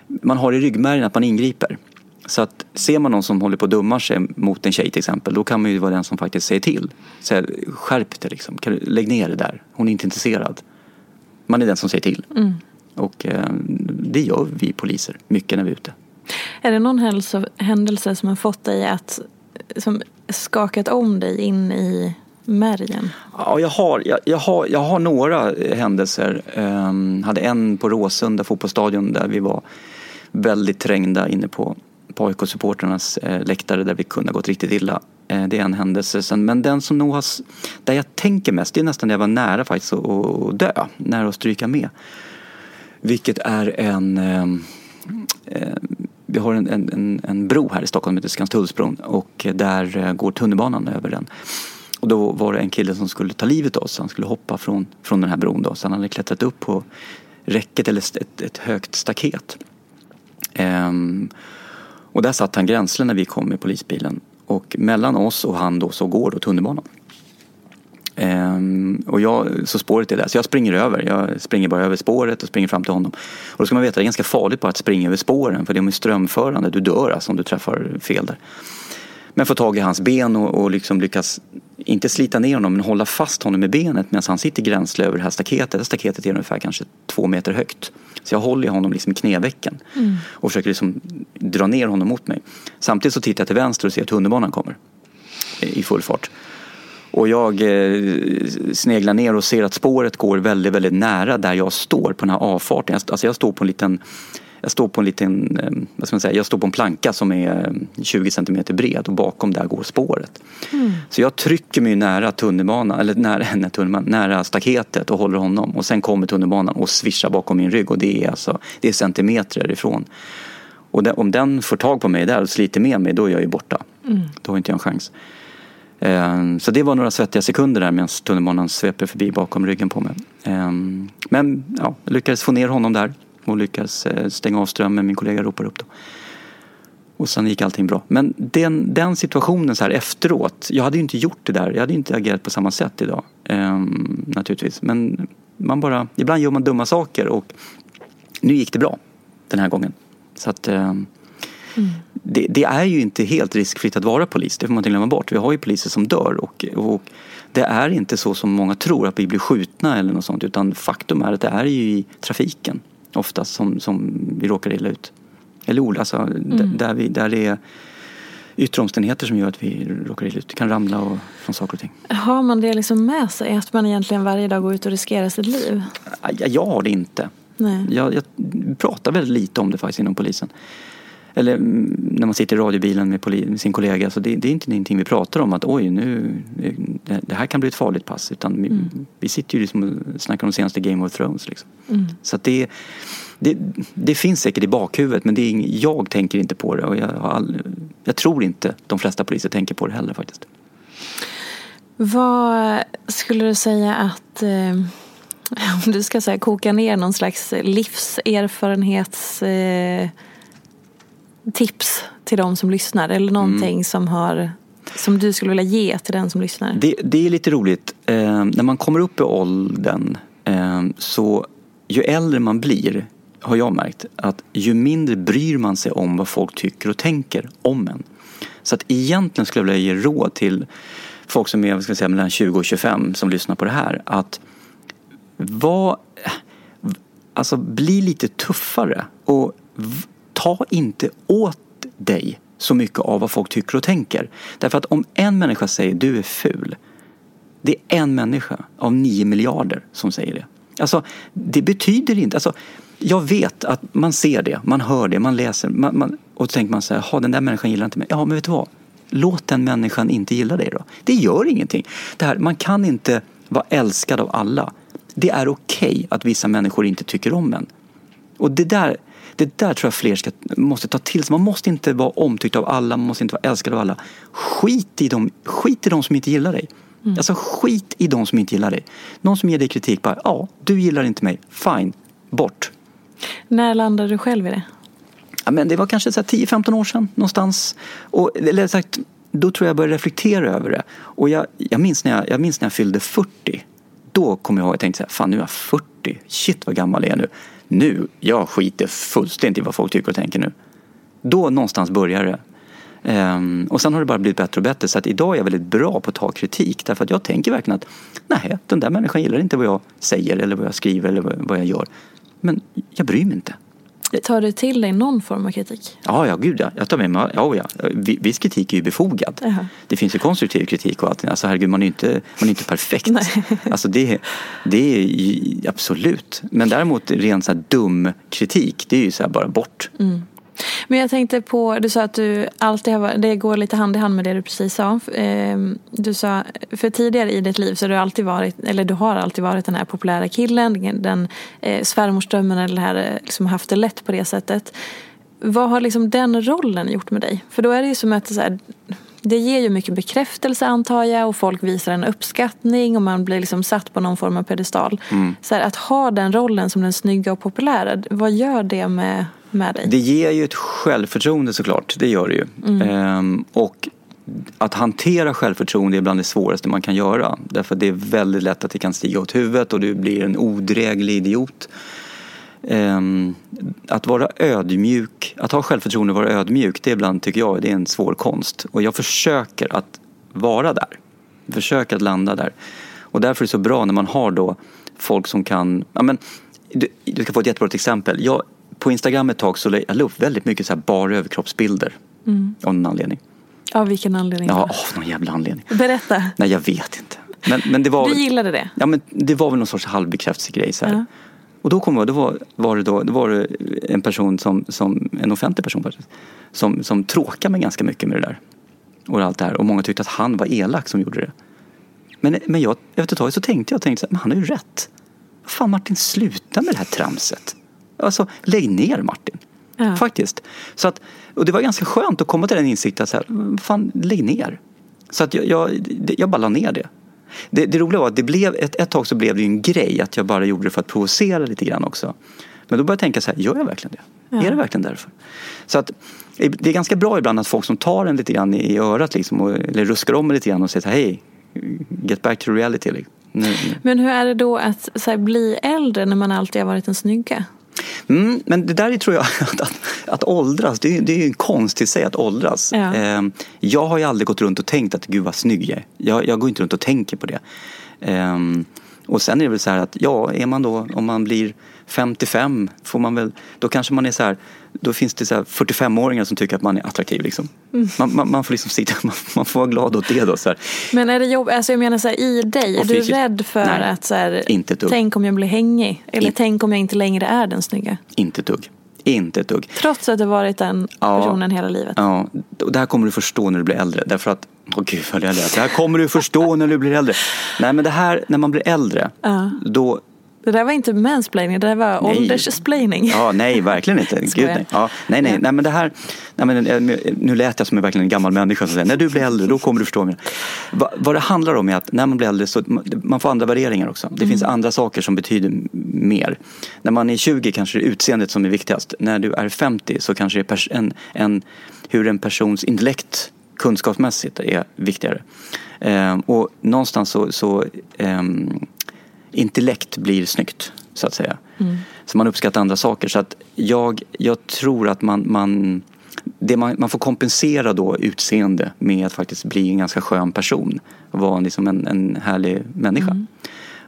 man har i ryggmärgen att man ingriper. Så att ser man någon som håller på att dumma sig mot en tjej till exempel, då kan man ju vara den som faktiskt säger till. Säger, skärp dig liksom, lägg ner det där, hon är inte intresserad. Man är den som säger till. Mm. Och eh, det gör vi poliser mycket när vi är ute. Är det någon händelse som har fått dig att som skakat om dig in i märgen? Ja, jag har, jag, jag har, jag har några händelser. Um, hade en på Råsunda fotbollsstadion där vi var väldigt trängda inne på på AIK-supporternas eh, läktare där vi kunde ha gått riktigt illa. Eh, det är en händelse. Sen, men den som nog har, där jag tänker mest, det är nästan där jag var nära faktiskt att dö, nära att stryka med. Vilket är en eh, eh vi har en, en, en bro här i Stockholm som heter Skanstullsbron och eh, där eh, går tunnelbanan över den. Och då var det en kille som skulle ta livet av sig. Han skulle hoppa från, från den här bron då. Så han hade klättrat upp på räcket eller ett, ett högt staket. Um, och där satt han gränsle när vi kom med polisbilen. Och mellan oss och han då så går då tunnelbanan. Ehm, och jag, så spåret är där, så jag springer över. Jag springer bara över spåret och springer fram till honom. Och då ska man veta, det är ganska farligt bara att springa över spåren för de är strömförande. Du dör alltså om du träffar fel där. Men får tag i hans ben och, och liksom lyckas, inte slita ner honom, men hålla fast honom med benet medan han sitter gränsle över det här staketet. Det staketet är ungefär kanske två meter högt. Så jag håller honom liksom i knävecken Mm. och försöker liksom dra ner honom mot mig. Samtidigt så tittar jag till vänster och ser att tunnelbanan kommer i full fart. Och jag eh, sneglar ner och ser att spåret går väldigt, väldigt nära där jag står på den här avfarten. Alltså jag står på en liten jag står på en liten, eh, vad ska man säga, jag står på en planka som är eh, 20 centimeter bred och bakom där går spåret. Så jag trycker mig nära tunnelbanan, eller nära, nej, tunnelbanan, nära staketet och håller honom. Och sen kommer tunnelbanan och svischar bakom min rygg och det är alltså, det är centimeter ifrån. Och den, om den får tag på mig där och sliter med mig, då är jag ju borta. Då har inte jag en chans. Eh, Så det var några svettiga sekunder där medan tunnelbanan sveper förbi bakom ryggen på mig. Eh, Men ja, jag lyckades få ner honom där och lyckades eh, stänga av strömmen. Min kollega ropar upp då. Och sen gick allting bra. Men den, den situationen så här efteråt, jag hade ju inte gjort det där. Jag hade ju inte agerat på samma sätt idag. Ehm, naturligtvis. Men man bara, ibland gör man dumma saker och nu gick det bra den här gången. Så att ehm, det, det är ju inte helt riskfritt att vara polis, det får man inte glömma bort. Vi har ju poliser som dör och, och det är inte så som många tror att vi blir skjutna eller något sånt utan faktum är att det är ju i trafiken oftast som, som vi råkar illa ut. Eller ol- alltså, d- där, vi, där det är yttre omständigheter som gör att vi råkar illa ut. Det kan ramla och, från saker och ting. Har man det liksom med sig? Att man egentligen varje dag går ut och riskerar sitt liv? Jag, jag har det inte. Nej. Jag, jag pratar väldigt lite om det faktiskt inom polisen. Eller mm, när man sitter i radiobilen med, sin kollega. Så det, det är inte någonting vi pratar om att oj nu, det, det här kan bli ett farligt pass. Utan vi, vi sitter ju liksom och snackar om senaste Game of Thrones. Liksom. Så att det, det, det finns säkert i bakhuvudet men det är, ing- jag tänker inte på det. Och jag, all, jag tror inte de flesta poliser tänker på det heller faktiskt. Vad skulle du säga att, eh, om du ska säga, koka ner någon slags livserfarenhets eh, tips till de som lyssnar? Eller någonting som, har, som du skulle vilja ge till den som lyssnar? Det, det är lite roligt. Eh, när man kommer upp i åldern eh, så ju äldre man blir har jag märkt att ju mindre bryr man sig om vad folk tycker och tänker om en. Så att egentligen skulle jag vilja ge råd till folk som är ska säga, mellan 20 och 25 som lyssnar på det här att var, alltså bli lite tuffare och ta inte åt dig så mycket av vad folk tycker och tänker. Därför att om en människa säger du är ful det är en människa av nio miljarder som säger det. Alltså, det betyder inte... Alltså, jag vet att man ser det, man hör det, man läser man, man, och så tänker man så här, "Jaha, den där människan gillar inte mig. Ja, men vet du vad? Låt den människan inte gilla dig då. Det gör ingenting. Det här, man kan inte vara älskad av alla. Det är okej att vissa människor inte tycker om en. Och det där, det där tror jag fler ska, måste ta till sig. Man måste inte vara omtyckt av alla, man måste inte vara älskad av alla. Skit i dem, skit i dem som inte gillar dig. Alltså skit i dem som inte gillar dig. Någon som ger dig kritik, bara ja, du gillar inte mig, fine, bort. När landade du själv i det? Ja, men det var kanske så här 10-15 år sedan någonstans. Och, eller sagt, då tror jag jag började reflektera över det. Och jag, jag, minns när jag, jag minns när jag fyllde 40. Då kom jag ihåg, jag tänkte så här, fan nu är jag 40. Shit vad gammal jag är nu. Nu, jag skiter fullständigt i vad folk tycker och tänker nu. Då någonstans började det. Um, och sen har det bara blivit bättre och bättre. Så att idag är jag väldigt bra på att ta kritik. Därför att jag tänker verkligen att nej, den där människan gillar inte vad jag säger eller vad jag skriver eller vad jag gör. Men jag bryr mig inte. Tar du till dig någon form av kritik? Ja, ja, gud ja. Jag tar med mig, ja, ja. Vi- Viss kritik är ju befogad. Jaha. Det finns ju konstruktiv kritik och allting. Alltså herregud, man är ju inte, man är inte perfekt. Alltså det, det är ju absolut. Men däremot ren så här dum kritik, det är ju så här bara bort. Men jag tänkte på, du sa att du alltid har det går lite hand i hand med det du precis sa. Ehm, Du sa, för tidigare i ditt liv så har du alltid varit, eller du har alltid varit den här populära killen, den eh, svärmorsdrömmen eller det här, eh, liksom haft det lätt på det sättet. Vad har liksom den rollen gjort med dig? För då är det ju som att så här, det ger ju mycket bekräftelse antar jag och folk visar en uppskattning och man blir liksom satt på någon form av pedestal. Så här, att ha den rollen som den snygga och populära, vad gör det med, med dig? Det ger ju ett självförtroende såklart, det gör det ju. Ehm, och att hantera självförtroende är bland det svåraste man kan göra. Därför att det är väldigt lätt att det kan stiga åt huvudet och du blir en odräglig idiot. Ehm, att vara ödmjuk, att ha självförtroende och vara ödmjuk, det är ibland tycker jag det är en svår konst. Och jag försöker att vara där. Försöker att landa där. Och därför är det så bra när man har då folk som kan, ja men, du, du ska få ett jättebra exempel. Jag, på Instagram ett tag så la jag upp väldigt mycket så här bara överkroppsbilder. Mm. Av någon anledning. Av vilken anledning? Ja, av någon jävla anledning. Berätta. Nej, jag vet inte. Men, men det var, Du gillade det? Ja, men det var väl någon sorts halvbekräftelsegrej. Så. Ja. Och då kom jag, då var, var det då, då var det en person som, som en offentlig person faktiskt, som, som tråkade mig ganska mycket med det där. Och allt det här. Och många tyckte att han var elak som gjorde det. Men, men jag, efter ett tag så tänkte jag, tänkte så här, men han har ju rätt. Fan Martin, sluta med det här tramset. Alltså, lägg ner Martin. Ja. Faktiskt. Så att, och det var ganska skönt att komma till den insikten så här, fan, lägg ner. Så att jag, jag, jag bara la ner det. Det, det roliga var att det blev, ett, ett tag så blev det en grej att jag bara gjorde det för att provocera lite grann också. Men då började jag tänka så här, gör jag verkligen det? Är det verkligen därför? Så att det är ganska bra ibland att folk som tar en lite grann i örat liksom, och, eller ruskar om en lite grann och säger hej, get back to reality. Liksom. Nu, nu. Men hur är det då att så här, bli äldre när man alltid har varit en snygga? Mm, men det där är, tror jag, att, att, att åldras, det är, det är ju en konst i sig att åldras. Ja. Ehm, jag har ju aldrig gått runt och tänkt att gud vad snygg jag är. Jag, jag går inte runt och tänker på det. Ehm, och sen är det väl så här att ja, är man då, om man blir 55 får man väl, då kanske man är så här, då finns det så här 45-åringar som tycker att man är attraktiv liksom. Mm. Man, man, man får liksom sitta, man, man får vara glad åt det då. Så här. Men är det jobb, alltså jag menar så här, i dig, är du rädd för Nej, att så här, inte ett dugg. tänk om jag blir hängig? Eller In- tänk om jag inte längre är den snygga? Inte ett dugg. Inte ett dugg. Trots att du varit den Ja. personen hela livet? Ja, och det här kommer du förstå när du blir äldre. Därför att, åh gud vad jag lät. Det här kommer du förstå när du blir äldre. Nej men det här, när man blir äldre, Ja. då Det där var inte mansplaining, det där var Nej. åldersplaining. Ja, nej, verkligen inte. Gud, nej. Ja, nej, nej, nej, men det här, nej, men, eh, nu lät jag som en verkligen en gammal människa som säger, när du blir äldre då kommer du förstå mig. Va, vad det handlar om är att när man blir äldre så man- får andra värderingar också. Det finns andra saker som betyder mer. När man är 20 kanske det är utseendet som är viktigast. När du är 50 så kanske det är en, en, hur en persons intellekt kunskapsmässigt är viktigare. Ehm, och någonstans så, så ehm, intellekt blir snyggt så att säga. Så man uppskattar andra saker. Så att jag, jag tror att man, man, det man, man får kompensera då utseende med att faktiskt bli en ganska skön person. Och vara liksom en, en härlig människa.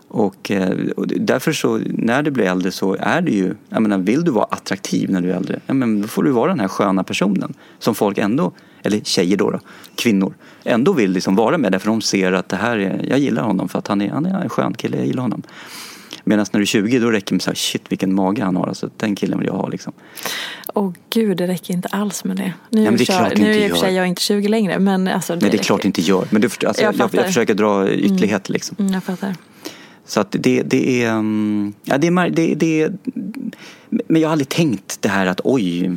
Och, eh, och därför så, när du blir äldre så är det ju, jag menar vill du vara attraktiv när du är äldre, ja, men då får du vara den här sköna personen. Som folk ändå, eller tjejer då, då kvinnor, ändå vill liksom vara med därför de ser att det här är, jag gillar honom för att han är, han är en skön kille, jag gillar honom. Medan när du är 20 då räcker det med så här, shit vilken mage han har, alltså, den killen vill jag ha liksom. Åh gud, det räcker inte alls med det. Nu, Ja, men det är kör- klart det nu inte är i och för sig jag inte 20 längre, men alltså, Nej det är räcker. klart det inte gör, men du, alltså, Jag jag, jag, försöker dra ytterligheter liksom. Mm, jag fattar. Så att det, det är, mm, ja, det är, det, det men jag har aldrig tänkt det här att oj,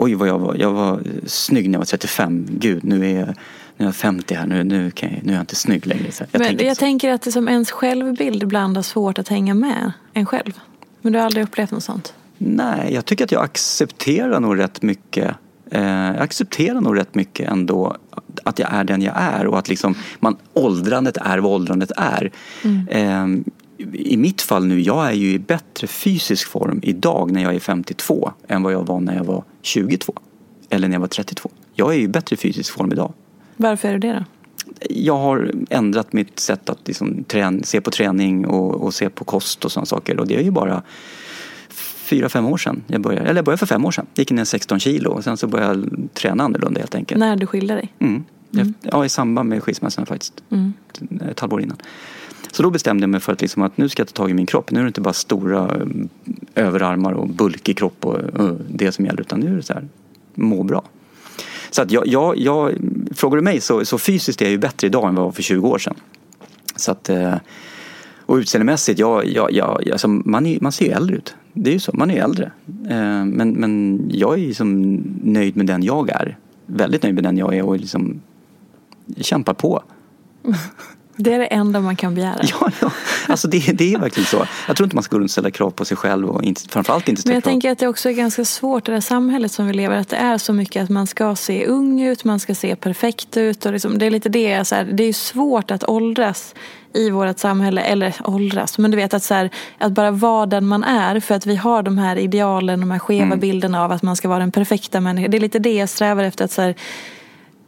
oj vad jag var, jag var snygg när jag var 35, gud nu är jag, nu är jag 50 här, nu, nu, kan jag, nu är jag inte snygg längre. Så jag men tänker jag så. tänker att det som ens självbild ibland har svårt att hänga med en själv. Men du har aldrig upplevt något sånt? Nej, jag tycker att jag accepterar nog rätt mycket eh, jag accepterar nog rätt mycket ändå att jag är den jag är och att liksom man, åldrandet är vad åldrandet är. Eh, I mitt fall nu, jag är ju i bättre fysisk form idag när jag är 52 än vad jag var när jag var 22. Eller när jag var 32. Jag är ju i bättre fysisk form idag. Varför är du det då? Jag har ändrat mitt sätt att liksom trän- se på träning och, och se på kost och sådana saker. Och det är ju bara fyra, fem år sedan jag började. Eller jag började för fem år sedan. Gick ner 16 kilo och sen så började jag träna annorlunda helt enkelt. När du skilde dig? Mm. Jag- Ja, i samband med skilsmässan faktiskt. Mm. Ett halvår innan. Så då bestämde jag mig för att, liksom att nu ska jag ta tag i min kropp. Nu är det inte bara stora eh, överarmar och bulkig kropp och eh, det som gäller. Utan nu är det så här, må bra. Så att jag, jag, jag, frågar du mig så, så fysiskt är jag ju bättre idag än vad jag var för 20 år sedan. Så att, eh, och utseendemässigt, jag, jag, jag, alltså man, är, man ser ju äldre ut. Det är ju så, man är ju äldre. Men, men jag är ju nöjd med den jag är. Väldigt nöjd med den jag är och liksom kämpar på. Det är det enda man kan begära. Ja, ja. Alltså det, det är verkligen så. Jag tror inte man ska runt ställa krav på sig själv och inte, framförallt inte ställa Men jag krav. tänker att det också är ganska svårt i det här samhället som vi lever. Att det är så mycket att man ska se ung ut, man ska se perfekt ut. Och liksom, det är lite det, så här, det är svårt att åldras i vårt samhälle. Eller åldras, men du vet att, så här, att bara vara den man är. För att vi har de här idealen, de här skeva Mm. bilderna av att man ska vara den perfekta människan. Det är lite det jag strävar efter. att så här,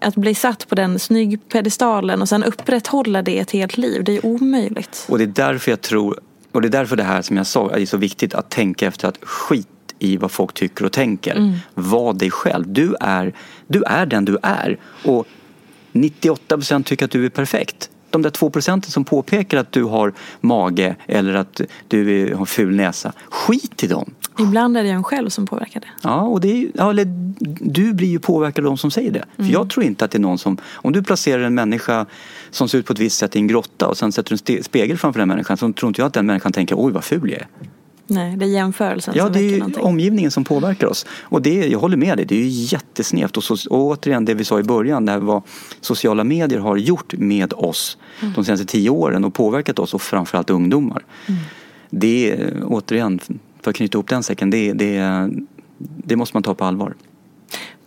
att bli satt på den snygg pedestalen och sen upprätthålla det ett helt liv. Det är omöjligt. Och det är därför jag tror, och det är därför det här som jag sa är så viktigt att tänka efter att skit i vad folk tycker och tänker. Mm. Var dig själv. Du är, du är den du är. Och 98% tycker att du är perfekt. De där 2% som påpekar att du har mage eller att du har ful näsa. Skit i dem. Ibland är det en själv som påverkar det. Ja, och det är, ja, eller, du blir ju påverkad av de som säger det. För jag tror inte att det är någon som, om du placerar en människa som ser ut på ett visst sätt i en grotta och sen sätter du en spegel framför den människan så tror inte jag att den människan tänker oj vad ful jag är. Nej, det är jämförelsen Ja, som det är väcker ju någonting. omgivningen som påverkar oss. Och det, jag håller med dig, det är ju jättesnävt. Och, så, och återigen det vi sa i början, det här vad sociala medier har gjort med oss de senaste tio åren och påverkat oss och framförallt ungdomar. Det är, återigen, för att knyta ihop den säcken, det, det, det måste man ta på allvar.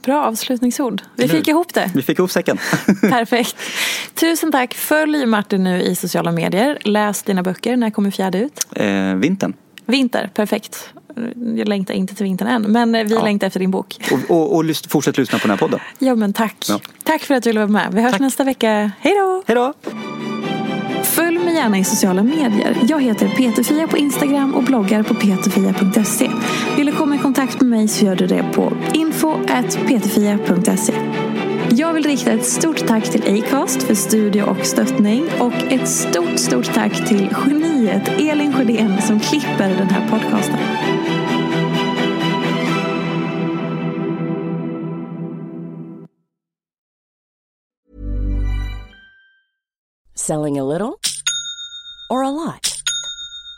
Bra avslutningsord. Vi fick ihop det. Vi fick ihop säcken. Perfekt. Tusen tack. Följ Martin nu i sociala medier. Läs dina böcker. När kommer fjärde ut? eh, vintern. Vinter. Perfekt. Jag längtar inte till vintern än. Men vi Ja. längtar efter din bok. Och, och, och lys- fortsätt lyssna på den här podden. Ja men tack. Ja. Tack för att du ville vara med. Vi hörs Tack. nästa vecka. Hej då! Hej då! Följ mig gärna i sociala medier. Jag heter Peterfia på Instagram och bloggar på peterfia.se. Vill du komma i kontakt med mig så gör du det på info.peterfia.se. Jag vill rikta ett stort tack till Acast för studie och stöttning och ett stort, stort tack till geniet Elin Sjödén som klipper den här podcasten. Selling a little or a lot?